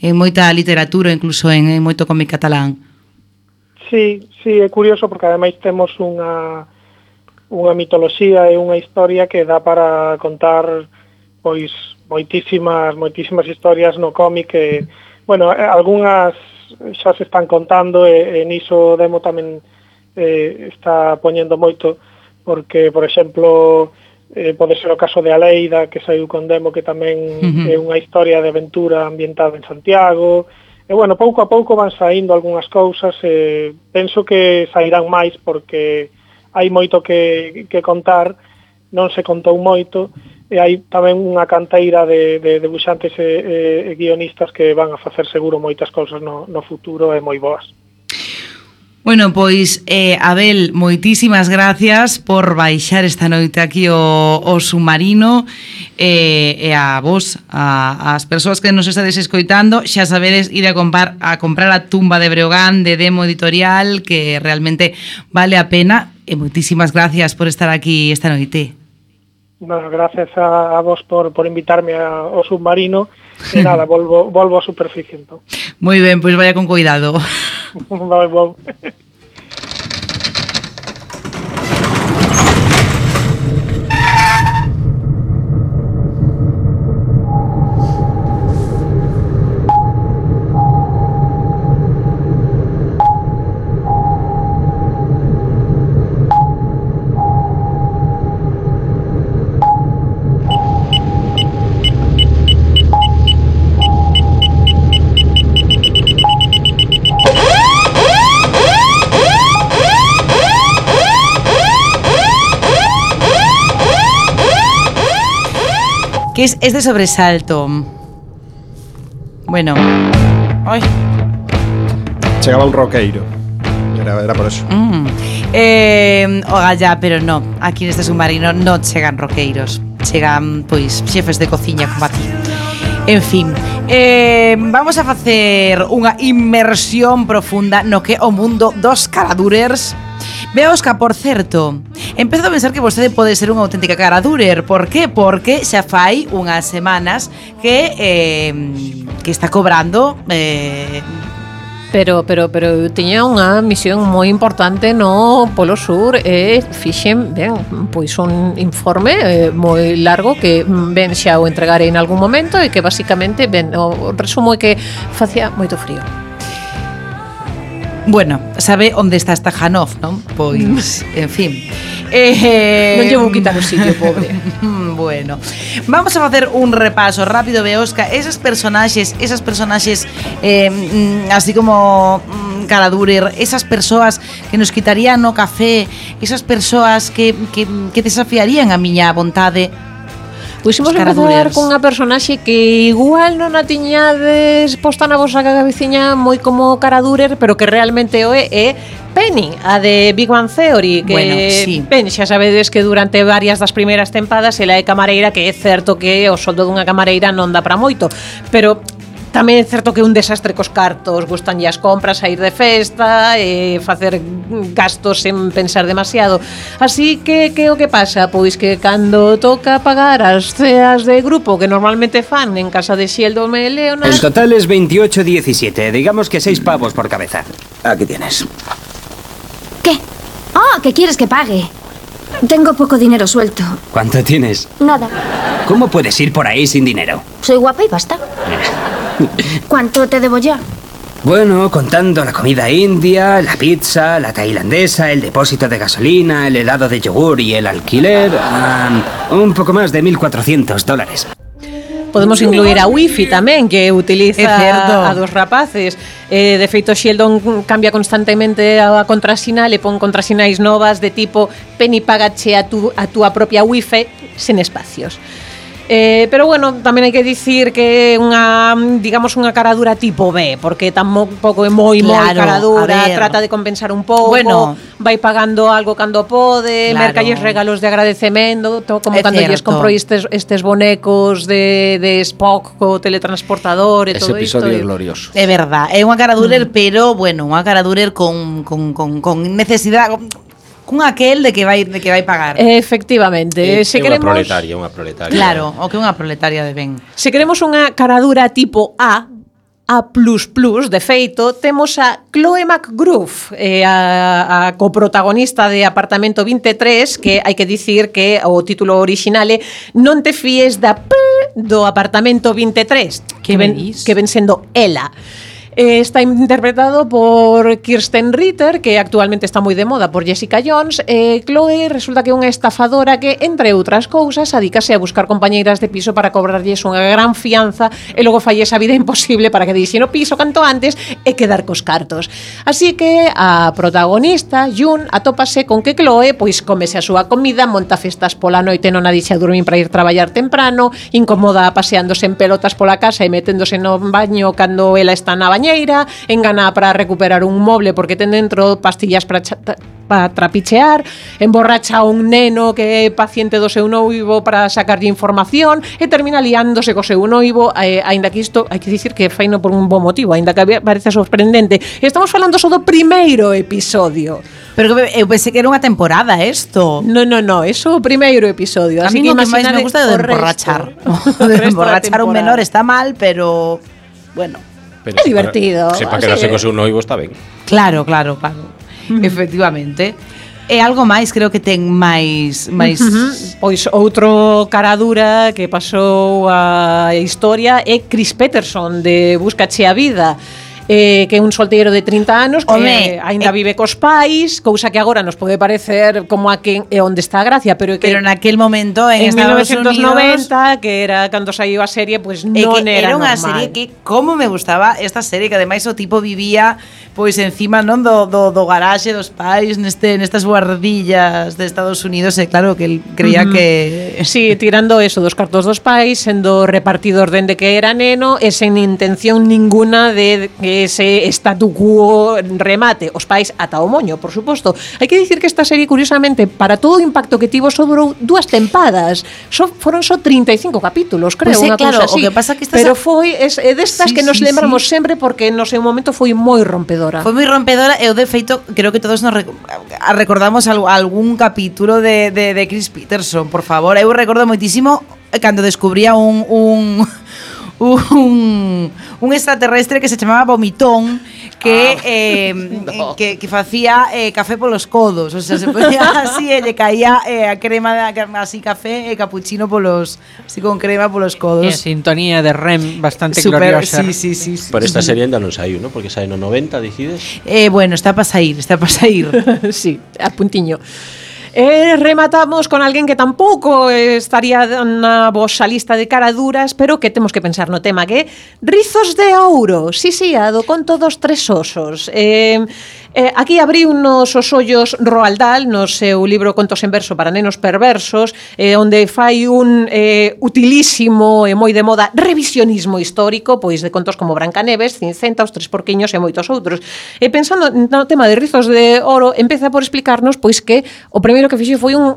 en moita literatura, incluso en, en moito cómic catalán. Sí, sí, é curioso porque ademais temos unha unha mitoloxía e unha historia que dá para contar pois moitísimas moitísimas historias no cómic e, bueno, eh, algunhas xa se están contando e, e niso Demo tamén eh, está poñendo moito porque, por exemplo, eh, pode ser o caso de Aleida, que saiu con demo, que tamén uh -huh. é unha historia de aventura ambientada en Santiago, e bueno, pouco a pouco van saindo algunhas cousas, e penso que sairán máis porque hai moito que, que contar, non se contou moito, e hai tamén unha canteira de, de debuxantes e, e, e guionistas que van a facer seguro moitas cousas no, no futuro e moi boas. Bueno, pois, eh, Abel, moitísimas gracias por baixar esta noite aquí o, o submarino eh, e a vos, a, as persoas que nos estades escoitando, xa sabedes ir a comprar a, comprar a tumba de Breogán de Demo Editorial, que realmente vale a pena, e moitísimas gracias por estar aquí esta noite. Bueno, gracias a, a vos por, por invitarme a, ao submarino e nada, volvo, volvo á superficie entón. Moi ben, pois pues vaya con cuidado. vai, vai. que es, es de sobresalto. Bueno. Ay. Chegaba un roqueiro. Era, era por eso. Mm. Eh, oga, ya, pero no. Aquí neste submarino non chegan roqueiros. Chegan, pois, xefes de cociña como a ti. En fin, eh, vamos a facer unha inmersión profunda no que o mundo dos caradurers Beosca, por certo, empezo a pensar que vostede pode ser unha auténtica cara durer. Por qué? Porque xa fai unhas semanas que eh, que está cobrando eh, Pero, pero, pero eu tiña unha misión moi importante no Polo Sur e fixen, ben, pois un informe eh, moi largo que mm, ben xa o entregarei en algún momento e que basicamente, ben, o resumo é que facía moito frío Bueno, sabe onde está Stajanov, non? Pois, en fin. Eh, Non llevo quitar o sitio, pobre. bueno, vamos a facer un repaso rápido, Beosca. Esas personaxes, esas personaxes eh, mm, así como mm, Caradurer, esas persoas que nos quitarían o café, esas persoas que, que, que desafiarían a miña vontade Pois Puximos empezar cunha personaxe que igual non a tiñades posta na vosa cabeciña moi como cara durer, pero que realmente o é, é Penny, a de Big Bang Theory que bueno, sí. ben, xa sabedes que durante varias das primeiras tempadas ela é camareira que é certo que o soldo dunha camareira non dá para moito pero Tamén é certo que é un desastre cos cartos Gustan as compras, sair de festa e Facer gastos sen pensar demasiado Así que que o que pasa? Pois que cando toca pagar as ceas de grupo Que normalmente fan en casa de Sheldon e Leonard El total es 28-17. Digamos que 6 pavos por cabeza. Aquí tienes. ¿Qué? Ah, ¿qué quieres que pague? Tengo poco dinero suelto. ¿Cuánto tienes? Nada. ¿Cómo puedes ir por ahí sin dinero? Soy guapa y basta. ¿Cuánto te debo ya? Bueno, contando la comida india, la pizza, la tailandesa, el depósito de gasolina, el helado de yogur y el alquiler, un poco más de 1.400 dólares. Podemos incluir a Wifi tamén que utiliza a dos rapaces. Eh, de feito Sheldon cambia constantemente a contrasinal e pon contrasinais novas de tipo Penny pagache a, tu, a túa propia Wifi sen espacios. Eh, pero bueno, tamén hai que dicir que é unha, digamos, unha caradura tipo B, porque tampouco é moi moi Claro, caradura, trata de compensar un pouco, Bueno. vai pagando algo cando pode, Claro. mercalles regalos de agradecemento, to, como É cando lles certo. compro estes, estes bonecos de, de Spock co teletransportador e Ese todo isto. episodio é e- glorioso. É verdad, é unha caradurer, pero bueno, unha caradurer con, con, con, con necesidade cun aquel de que vai de que vai pagar. Efectivamente, é, se é queremos unha proletaria, unha proletaria. Claro, o que unha proletaria de ben. Se queremos unha caradura tipo A, A++, de feito, temos a Chloe McGruff, eh, a, a coprotagonista de Apartamento 23, que hai que dicir que o título original é Non te fíes da P do Apartamento 23, que ven, que ven sendo ela. Ela. Eh, está interpretado por Kirsten Ritter, que actualmente está moi de moda por Jessica Jones. Eh, Chloe resulta que é unha estafadora que, entre outras cousas, adícase a buscar compañeiras de piso para cobrarlles unha gran fianza e logo falle esa vida imposible para que deixen o piso canto antes e quedar cos cartos. Así que a protagonista, Jun, atópase con que Chloe pois comese a súa comida, monta festas pola noite non a dixe a dormir para ir traballar temprano, incomoda paseándose en pelotas pola casa e meténdose no baño cando ela está na baña bañeira, engana para recuperar un moble porque ten dentro pastillas para para trapichear, emborracha un neno que é paciente do seu noivo para sacarlle información e termina liándose co seu noivo, eh, aínda que isto hai que dicir que faino por un bo motivo, aínda que parece sorprendente. E estamos falando só do primeiro episodio. Pero eu pensei que era unha temporada isto. No, no, no, eso o primeiro episodio. Así A mí que, que máis me gusta de emborrachar. de emborrachar un menor está mal, pero bueno. Pero é divertido. Sepa que quedarse co seu noivo está ben. Claro, claro, claro. Efectivamente. E algo máis, creo que ten máis máis uh -huh. pois outro cara dura que pasou a historia é Chris Peterson de Búscache a vida eh, que un solteiro de 30 anos que Home, eh, aínda eh, vive cos pais, cousa que agora nos pode parecer como a que é onde está a gracia, pero que Pero naquel momento en, en Estados 1990, Unidos, que era cando saiu a serie, pois pues, non que era, era unha serie que como me gustaba esta serie que ademais o tipo vivía pois encima non do, do, do garaxe dos pais neste nestas guardillas de Estados Unidos e claro que el creía mm. que Sí, tirando eso dos cartos dos pais, sendo repartidor dende que era neno e sen intención ninguna de que ese statu quo remate os pais ata o moño, por suposto. Hai que dicir que esta serie, curiosamente, para todo o impacto que tivo, sobrou dúas tempadas. So, foron só so 35 capítulos, creo, pois pues, unha claro, cousa así. O que pasa que estás Pero foi es, é destas sí, que nos sí, lembramos sí. sempre porque no seu momento foi moi rompedora. Foi moi rompedora e o de feito creo que todos nos rec recordamos algún capítulo de, de, de Chris Peterson, por favor. Eu recordo moitísimo eh, cando descubría un, un un, un extraterrestre que se chamaba Vomitón que eh, que, que facía eh, café polos codos, o sea, se ponía así e lle caía eh, a crema de, así café e capuchino polos así con crema polos E codos. sintonía de REM bastante Super, gloriosa. sí, sí, sí, sí. Pero esta serie ainda non saiu, ¿no? Porque sai no 90, dicides? Eh, bueno, está para sair, está para sair. sí, a puntiño. E rematamos con alguén que tampouco estaría na vosa lista de caraduras, pero que temos que pensar no tema que Rizos de Ouro. Sí, sí, a do conto dos tres osos. Eh, Eh, aquí abriunos os ollos Roald Dahl no seu libro Contos en verso para nenos perversos, eh, onde fai un eh, utilísimo e moi de moda revisionismo histórico, pois de contos como Brancaneves, Cincenta, Os Tres Porquiños e moitos outros. E pensando no tema de Rizos de Oro, empeza por explicarnos pois que o primeiro que fixo foi un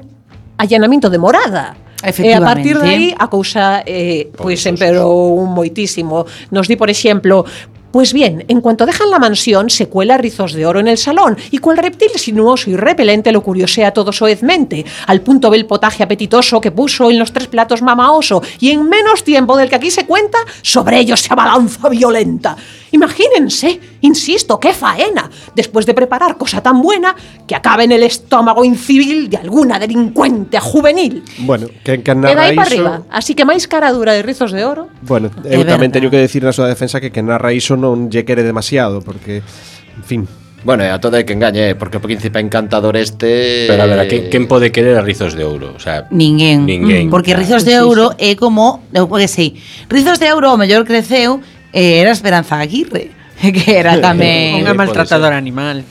allanamento de morada. E a partir de aí a cousa eh, pois, pois, pois, pois. empeorou un moitísimo. Nos di, por exemplo, Pues bien, en cuanto dejan la mansión, se cuela rizos de oro en el salón y cual reptil sinuoso y repelente lo curiosea todo soezmente, al punto ve el potaje apetitoso que puso en los tres platos mamaoso y en menos tiempo del que aquí se cuenta, sobre ellos se abalanza violenta. Imagínense, insisto, qué faena, después de preparar cosa tan buena que acaba en el estómago incivil de alguna delincuente juvenil. Bueno, que encarnaba Queda aí para iso... arriba, así que máis cara dura de rizos de oro. Bueno, eu é tamén teño que decir na súa defensa que que narra iso non lle quere demasiado, porque, en fin, Bueno, e a todo é que engañe, eh, porque o príncipe encantador este... Pero a ver, a quen, quen pode querer a Rizos de Ouro? O sea, ninguén. ninguén. Mm. Porque Rizos de Ouro é como... Eu que sei, Rizos de Ouro o mellor creceu eh, era Esperanza Aguirre que era tamén unha maltratadora animal.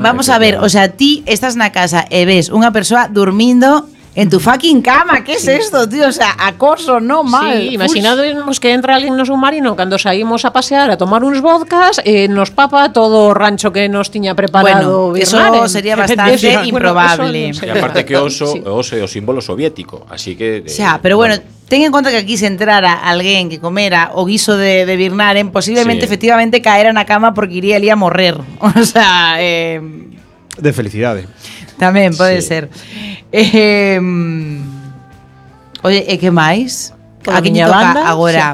Vamos a ver, o sea, ti estás na casa e ves unha persoa dormindo en tu fucking cama, ¿qué es esto, tío? O sea, acoso, no mal. Sí, imaginademos que entra alguén no submarino cando saímos a pasear a tomar uns vodkas e nos papa todo rancho que nos tiña preparado Bueno, eso Birnaren. sería bastante Bueno, improbable. eso non sei. E aparte que oso, o oso o símbolo soviético, así que... O sea, pero bueno, ten en conta que aquí se entrara alguén que comera o guiso de, de Birnaren, posiblemente Sí. efectivamente caera na cama porque iría a morrer. O sea, eh, De felicidade. Tamén pode Sí. ser. Eh, oye, e que máis? Pola A quen miña toca banda, agora?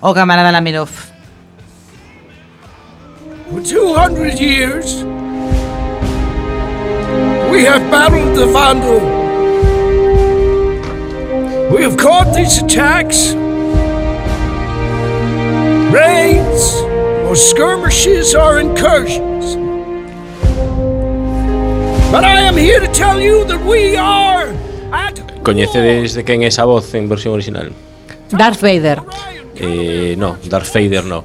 O camarada Lamerov. For 200 years, we have battled the Vandal. We have caught these attacks. raids or skirmishes or incursions. But I am here to tell you that we are at Coñecedes de quen é esa voz en versión original? Darth Vader. Eh, no, Darth Vader no.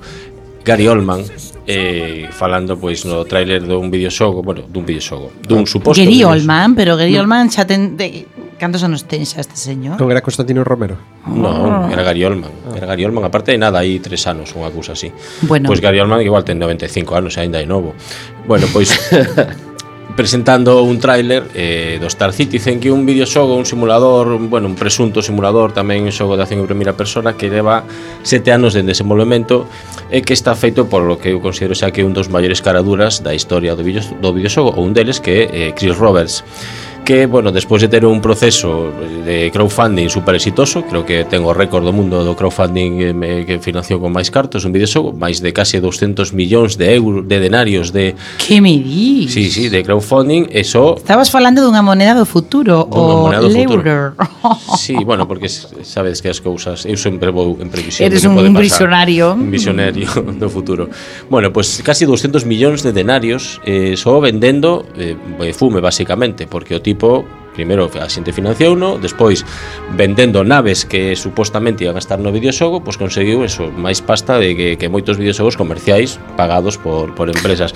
Gary Oldman eh, falando pois no tráiler dun videoxogo, bueno, dun videoxogo, dun suposto Gary videoxogo. Oldman, pero Gary no. Oldman xa ten de, cantos anos ten xa este señor? Non era Constantino Romero. No, ah. era Gary Oldman, era Gary Oldman, aparte de nada, aí tres anos, unha cousa así. Bueno. Pois Gary Oldman igual ten 95 anos, aínda é novo. Bueno, pois presentando un tráiler eh, do Star Citizen que é un videoxogo, un simulador, un, bueno, un presunto simulador tamén un xogo de acción en primeira persona que leva sete anos de desenvolvemento e que está feito por lo que eu considero xa que un dos maiores caraduras da historia do, video, do videoxogo ou un deles que é eh, Chris Roberts que, bueno, despois de ter un proceso de crowdfunding super exitoso, creo que tengo récord do mundo do crowdfunding eh, que financiou con máis cartos un videoxogo, máis de case 200 millóns de euros de denarios de Que me dis? Sí, sí, de crowdfunding, eso Estabas falando dunha moneda do futuro o euro. Sí, bueno, porque sabes que as cousas, eu sempre vou en previsión Eres un visionario. Un visionario do futuro. Bueno, pues casi 200 millóns de denarios eh, só vendendo eh, eh fume basicamente, porque o tipo tipo primeiro a xente financiou no, despois vendendo naves que supostamente iban a estar no videoxogo, pois conseguiu eso, máis pasta de que, que moitos videoxogos comerciais pagados por, por empresas.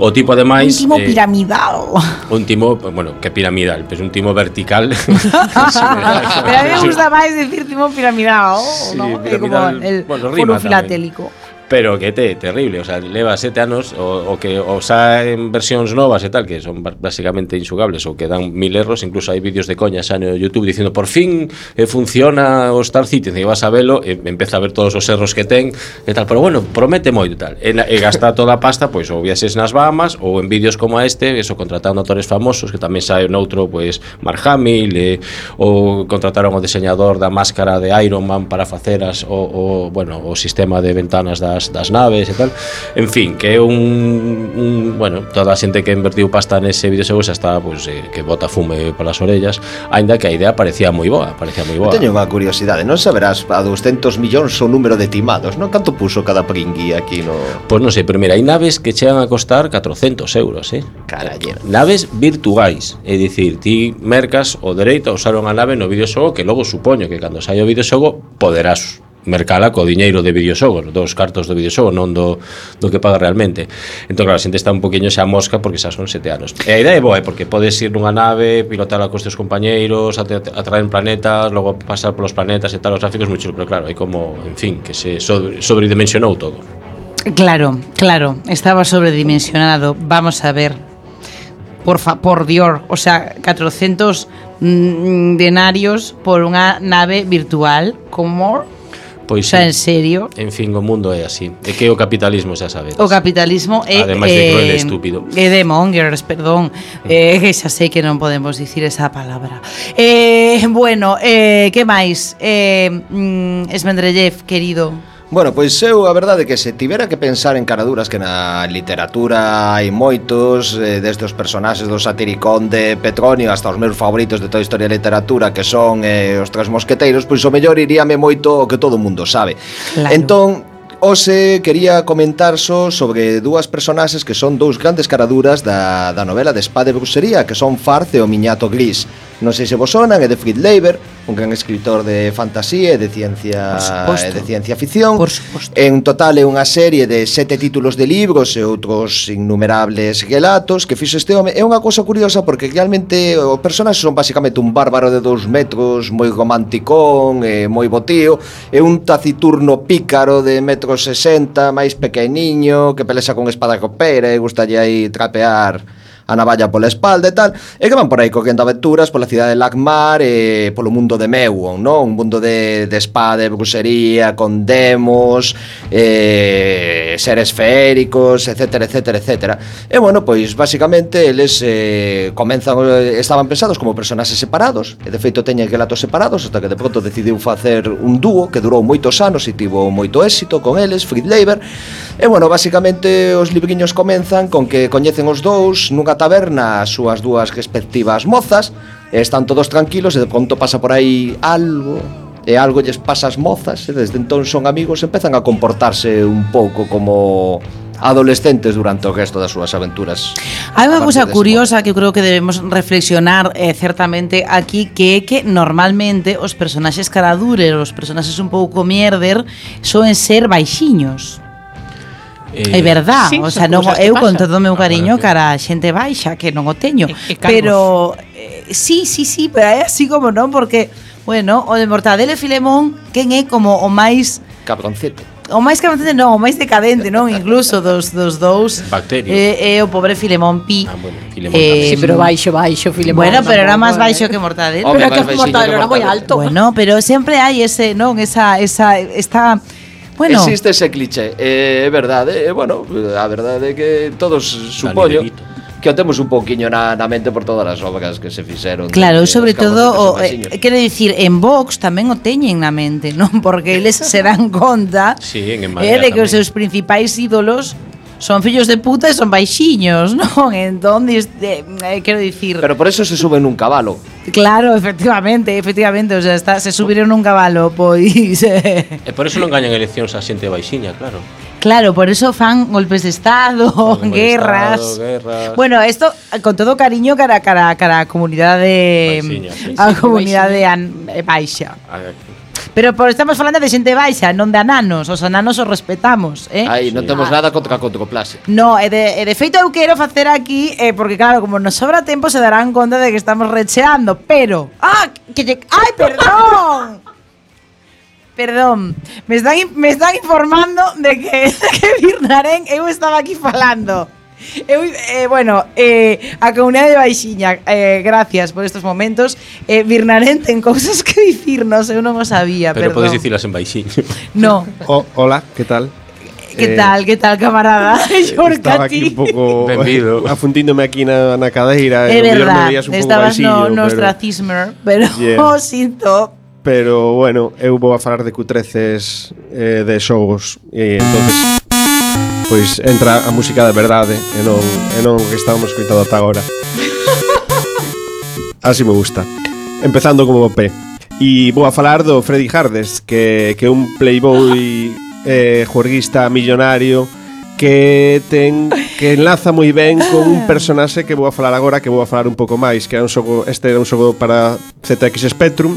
O tipo ademais un timo eh, piramidal. Un timo, bueno, que piramidal, pois pues un timo vertical. Pero a mí me gusta máis decir timo piramidal, sí, ¿no? piramidal como el bueno, rima filatélico pero que te terrible, o sea, leva sete anos o, o que o xa en versións novas e tal que son basicamente insugables ou que dan mil erros, incluso hai vídeos de coña xa no YouTube dicindo por fin eh, funciona o Star Citizen e vas a velo e empeza a ver todos os erros que ten e tal, pero bueno, promete moito e tal. E, e gastar toda a pasta, pois ou viaxes nas Bahamas ou en vídeos como este, eso contratando actores famosos que tamén sae noutro, pois Mark Hamill e, ou contrataron o diseñador da máscara de Iron Man para facer as, o, o bueno, o sistema de ventanas da das, das naves e tal. En fin, que é un, un bueno, toda a xente que invertiu pasta nese videoxogo xa está pois pues, eh, que bota fume polas orellas, aínda que a idea parecía moi boa, parecía moi boa. Eu teño unha curiosidade, non saberás a 200 millóns o número de timados, non? Canto puso cada pringui aquí no Pois pues non sei, pero mira, hai naves que chegan a costar 400 euros, eh? Carallero. Naves virtuais, é dicir, ti mercas o dereito a usar unha nave no videoxogo que logo supoño que cando saia o videoxogo poderás mercala co diñeiro de videoxogos, dos cartos do videoxogo, non do, do que paga realmente. Entón, claro, a xente está un poquinho xa mosca porque xa son sete anos. E a idea é boa, eh, porque podes ir nunha nave, pilotar a cos teus compañeiros, atraer planetas, logo pasar polos planetas e tal, os gráficos moi chulo, pero claro, é como, en fin, que se sobre, sobredimensionou todo. Claro, claro, estaba sobredimensionado. Vamos a ver. Por fa, por Dior, o sea, 400 mm, denarios por unha nave virtual como Pois xa en serio. En fin, o mundo é así. É que o capitalismo xa sabedes. O capitalismo é Ademais de eh, cruel e estúpido. É de mongers, perdón. Mm. Eh, que xa sei que non podemos dicir esa palabra. Eh, bueno, eh, que máis? Eh, mm, Esmendrellev, querido, Bueno, pois eu a verdade que se tivera que pensar en caraduras que na literatura hai moitos eh, desde os personaxes do satiricón de Petronio hasta os meus favoritos de toda a historia da literatura que son eh, os tres mosqueteiros pois o mellor iríame moito o que todo o mundo sabe claro. entón Ose quería comentar só sobre dúas personaxes que son dous grandes caraduras da, da novela de Espada e Bruxería, que son Farce e o Miñato Gris non sei se vos sonan, é de Fritz Leiber, un gran escritor de fantasía e de ciencia e de ciencia ficción. Por suposto. En total é unha serie de sete títulos de libros e outros innumerables relatos que fixo este home. É unha cousa curiosa porque realmente o personaxe son basicamente un bárbaro de dous metros, moi romanticón, e moi botío, é un taciturno pícaro de metro sesenta, máis pequeniño, que pelexa con espada copera e gustalle aí trapear a navalla pola espalda e tal, e que van por aí coquendo aventuras pola cidade de Lacmar e eh, polo mundo de Meuon, non? Un mundo de, de espada, de bruxería, con demos, eh, seres feéricos, etcétera, etcétera, etcétera. E bueno, pois basicamente eles eh, comenzan, estaban pensados como personaxes separados, e de feito teñen relatos separados, hasta que de pronto decidiu facer un dúo que durou moitos anos e tivo moito éxito con eles, Fritz Leiber, e bueno, basicamente os libriños comenzan con que coñecen os dous nunha taberna as súas dúas respectivas mozas, e están todos tranquilos e de pronto pasa por aí algo, e algo lles pasa as mozas, e desde entón son amigos, empezan a comportarse un pouco como adolescentes durante o resto das súas aventuras. Hai unha cousa curiosa que eu creo que debemos reflexionar eh, certamente aquí que é que normalmente os personaxes caradurer, os personaxes un pouco mierder, soen ser baixiños. Eh, é verdad, sí, o sea, non, eu con todo o meu ah, cariño ah, cara a xente baixa que non o teño, e, e pero eh, sí, sí, sí, pero é así como non porque, bueno, o de Mortadelo e Filemón quen é como o máis cabroncete o máis cabroncete non, o máis decadente, non, incluso dos dos dous. Bacterio. Eh, é eh, eh, o pobre Filemón Pi. Ah, bueno, Filemón. Eh, sí, pero baixo, baixo Filemón. Bueno, pero era eh. máis baixo que Mortadelo. Pero que Mortadelo era moi alto. Bueno, pero sempre hai ese, non, esa esa esta Bueno. Existe ese cliché, eh, é verdade, e bueno, a verdade é que todos supoño que o temos un pouquiño na, na mente por todas as obras que se fixeron. Claro, de, sobre todo, o, eh, quero dicir, en Vox tamén o teñen na mente, non? Porque eles se dan conta sí, en eh, de que tamén. os seus principais ídolos son fillos de puta e son baixiños, non? Entón, este, eh, eh, quero dicir... Pero por eso se suben un cabalo. Claro, efectivamente, efectivamente, o sea, está, se subiron un cabalo, pois... Eh. E por eso non gañan eleccións a xente baixiña, claro. Claro, por eso fan golpes de estado, golpes guerras. De estado, guerras. Bueno, esto con todo cariño cara cara cara a comunidade Baixiña, sí. a comunidade baixa. Pero por, estamos falando de xente baixa, non de ananos. Os ananos os respetamos, eh? Aí, non sí. temos nada contra a controplasia. No, e de, e de feito eu quero facer aquí, eh, porque claro, como nos sobra tempo se darán conta de que estamos recheando, pero... ¡Ah! Que lle... ¡Ai, perdón! Perdón, me están, me están informando de que, de que Birnarén eu estaba aquí falando. Eu, eh, bueno, eh, a comunidade de Baixiña, eh, gracias por estos momentos. Eh, Birnarén ten cousas que dicirnos, eu non o sabía, Pero perdón. podes dicilas en Baixiña. No. O, hola, que tal? Que eh, tal, que tal, camarada? Eh, Xorca, estaba aquí un pouco eh, Benvido. afundíndome aquí na, na cadeira. É eh, verdad, estabas no, no ostracismo, pero, yeah. o sinto. Pero, bueno, eu vou a falar de cutreces eh, de xogos. E, entonces pois entra a música de verdade e non, e non o que estábamos escoitando ata agora. Así me gusta. Empezando como P. E vou a falar do Freddy Hardes, que, que é un playboy eh, juerguista millonario que ten que enlaza moi ben con un personaxe que vou a falar agora, que vou a falar un pouco máis, que era un xogo, este era un xogo para ZX Spectrum,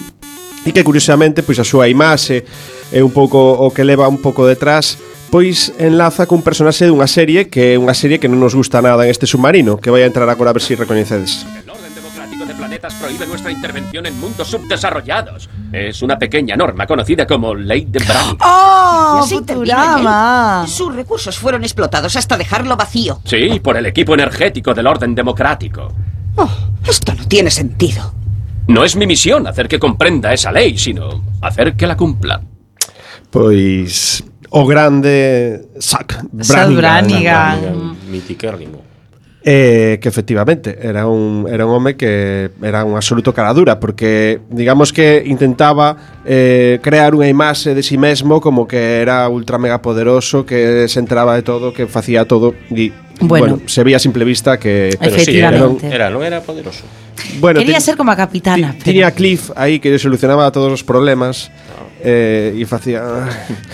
e que curiosamente pois a súa imaxe é un pouco o que leva un pouco detrás pois enlaza cun personaxe dunha serie que é unha serie que non nos gusta nada en este submarino que vai a entrar agora a ver se si recoñecedes El orden democrático de planetas prohíbe nuestra intervención en mundos subdesarrollados. Es una pequeña norma conocida como Ley de Brown. ¡Oh, Futurama! Sus recursos fueron explotados hasta dejarlo vacío. Sí, por el equipo energético del orden democrático. Oh, esto no tiene sentido. No es mi misión hacer que comprenda esa ley, sino hacer que la cumpla. Pois o grande Zach Brannigan, Brannigan. Mm. Eh, que efectivamente era un, era un home que era un absoluto caradura porque digamos que intentaba eh, crear unha imaxe de si sí mesmo como que era ultra mega poderoso que se enteraba de todo, que facía todo e bueno, bueno se veía a simple vista que pero sí, era, non era, non era poderoso. Bueno, Quería ten, ser como a capitana pero... Tiña Cliff aí que solucionaba todos os problemas. Ah eh, e facía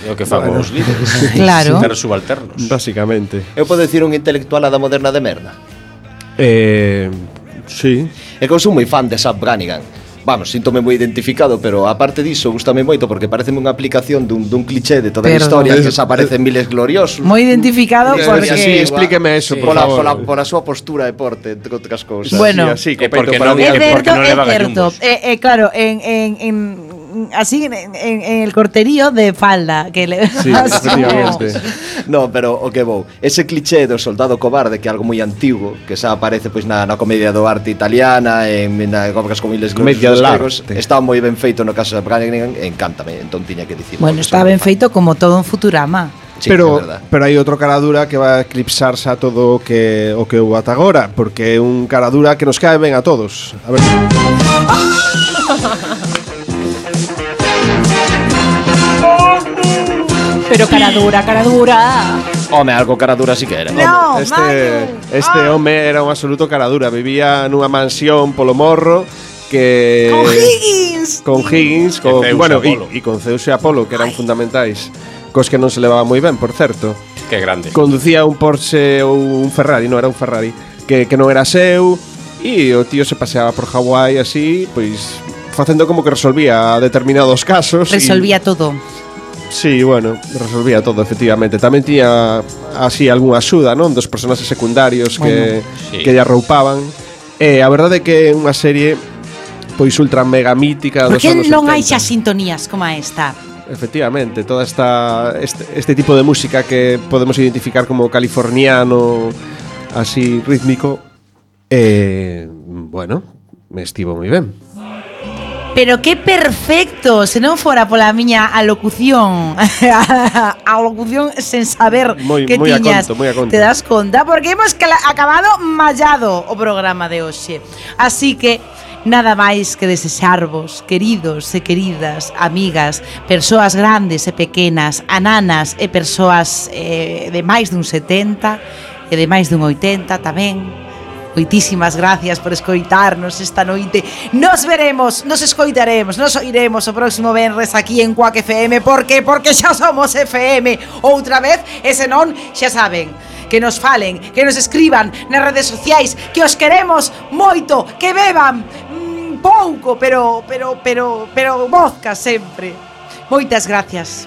é o que fago bueno. os líderes claro. os subalternos basicamente eu podo dicir un intelectual da moderna de merda eh, sí. é que eu sou moi fan de Sam Brannigan vamos, síntome moi identificado, pero aparte diso, gustame moito porque pareceme unha aplicación dun, dun cliché de toda a historia que desaparecen miles gloriosos. Moi identificado eh, porque... Sí, explíqueme eso, sí. por pola, favor. Pola, pola súa postura e porte, entre outras cousas. Bueno, sí, así, é porque, no, porque certo, é certo. Eh, eh, claro, en, en, en así en, en, en, el corterío de falda. Que le... Sí, efectivamente. no, pero o que vou. Ese cliché do soldado cobarde que é algo moi antigo, que xa aparece pois na, na comedia do arte italiana, en, na obras como miles comedia dos gregos, está moi ben feito no caso de Brannigan, encántame, entón tiña que dicir. Bueno, está ben feito como todo un Futurama. Sí, pero pero hai outro caradura que va a eclipsarse a todo o que o que houve ata agora, porque é un caradura que nos cae ben a todos. A ver. Pero cara dura, cara dura. Home, algo cara dura si que era. No, este Manu. este ah. home era un absoluto cara dura. Vivía nunha mansión polo morro que con Higgins, con Higgins, con Zeus bueno, e, e con Zeus e Apolo, que eran Ay. fundamentais, cos que non se levaba moi ben, por certo. Que grande. Conducía un Porsche ou un Ferrari, non era un Ferrari, que, que non era seu, e o tío se paseaba por Hawái así, pois facendo como que resolvía determinados casos. Resolvía y, todo. Sí, bueno, resolvía todo, efectivamente. Tamén tiña así algunha axuda, non? Dos personaxes secundarios que, bueno, sí. que lle arroupaban. E eh, a verdade é que é unha serie pois ultra mega mítica dos que anos non hai xa sintonías como esta? Efectivamente, toda esta este, este tipo de música que podemos identificar como californiano así rítmico eh, bueno, me estivo moi ben. Pero que perfecto, se non fora pola miña alocución, a alocución sen saber moi, que moi tiñas. A conto, moi a conto. Te das conta porque hemos acabado mallado o programa de hoxe. Así que Nada máis que desexarvos, queridos e queridas, amigas, persoas grandes e pequenas, ananas e persoas eh, de máis dun 70 e de máis dun 80 tamén, Moitísimas gracias por escoitarnos esta noite. Nos veremos, nos escoitaremos, nos oiremos o próximo venres aquí en Cuac FM. Por que? Porque xa somos FM. Outra vez, ese non, xa saben. Que nos falen, que nos escriban nas redes sociais, que os queremos moito, que beban mm, pouco, pero, pero, pero, pero vodka sempre. Moitas gracias.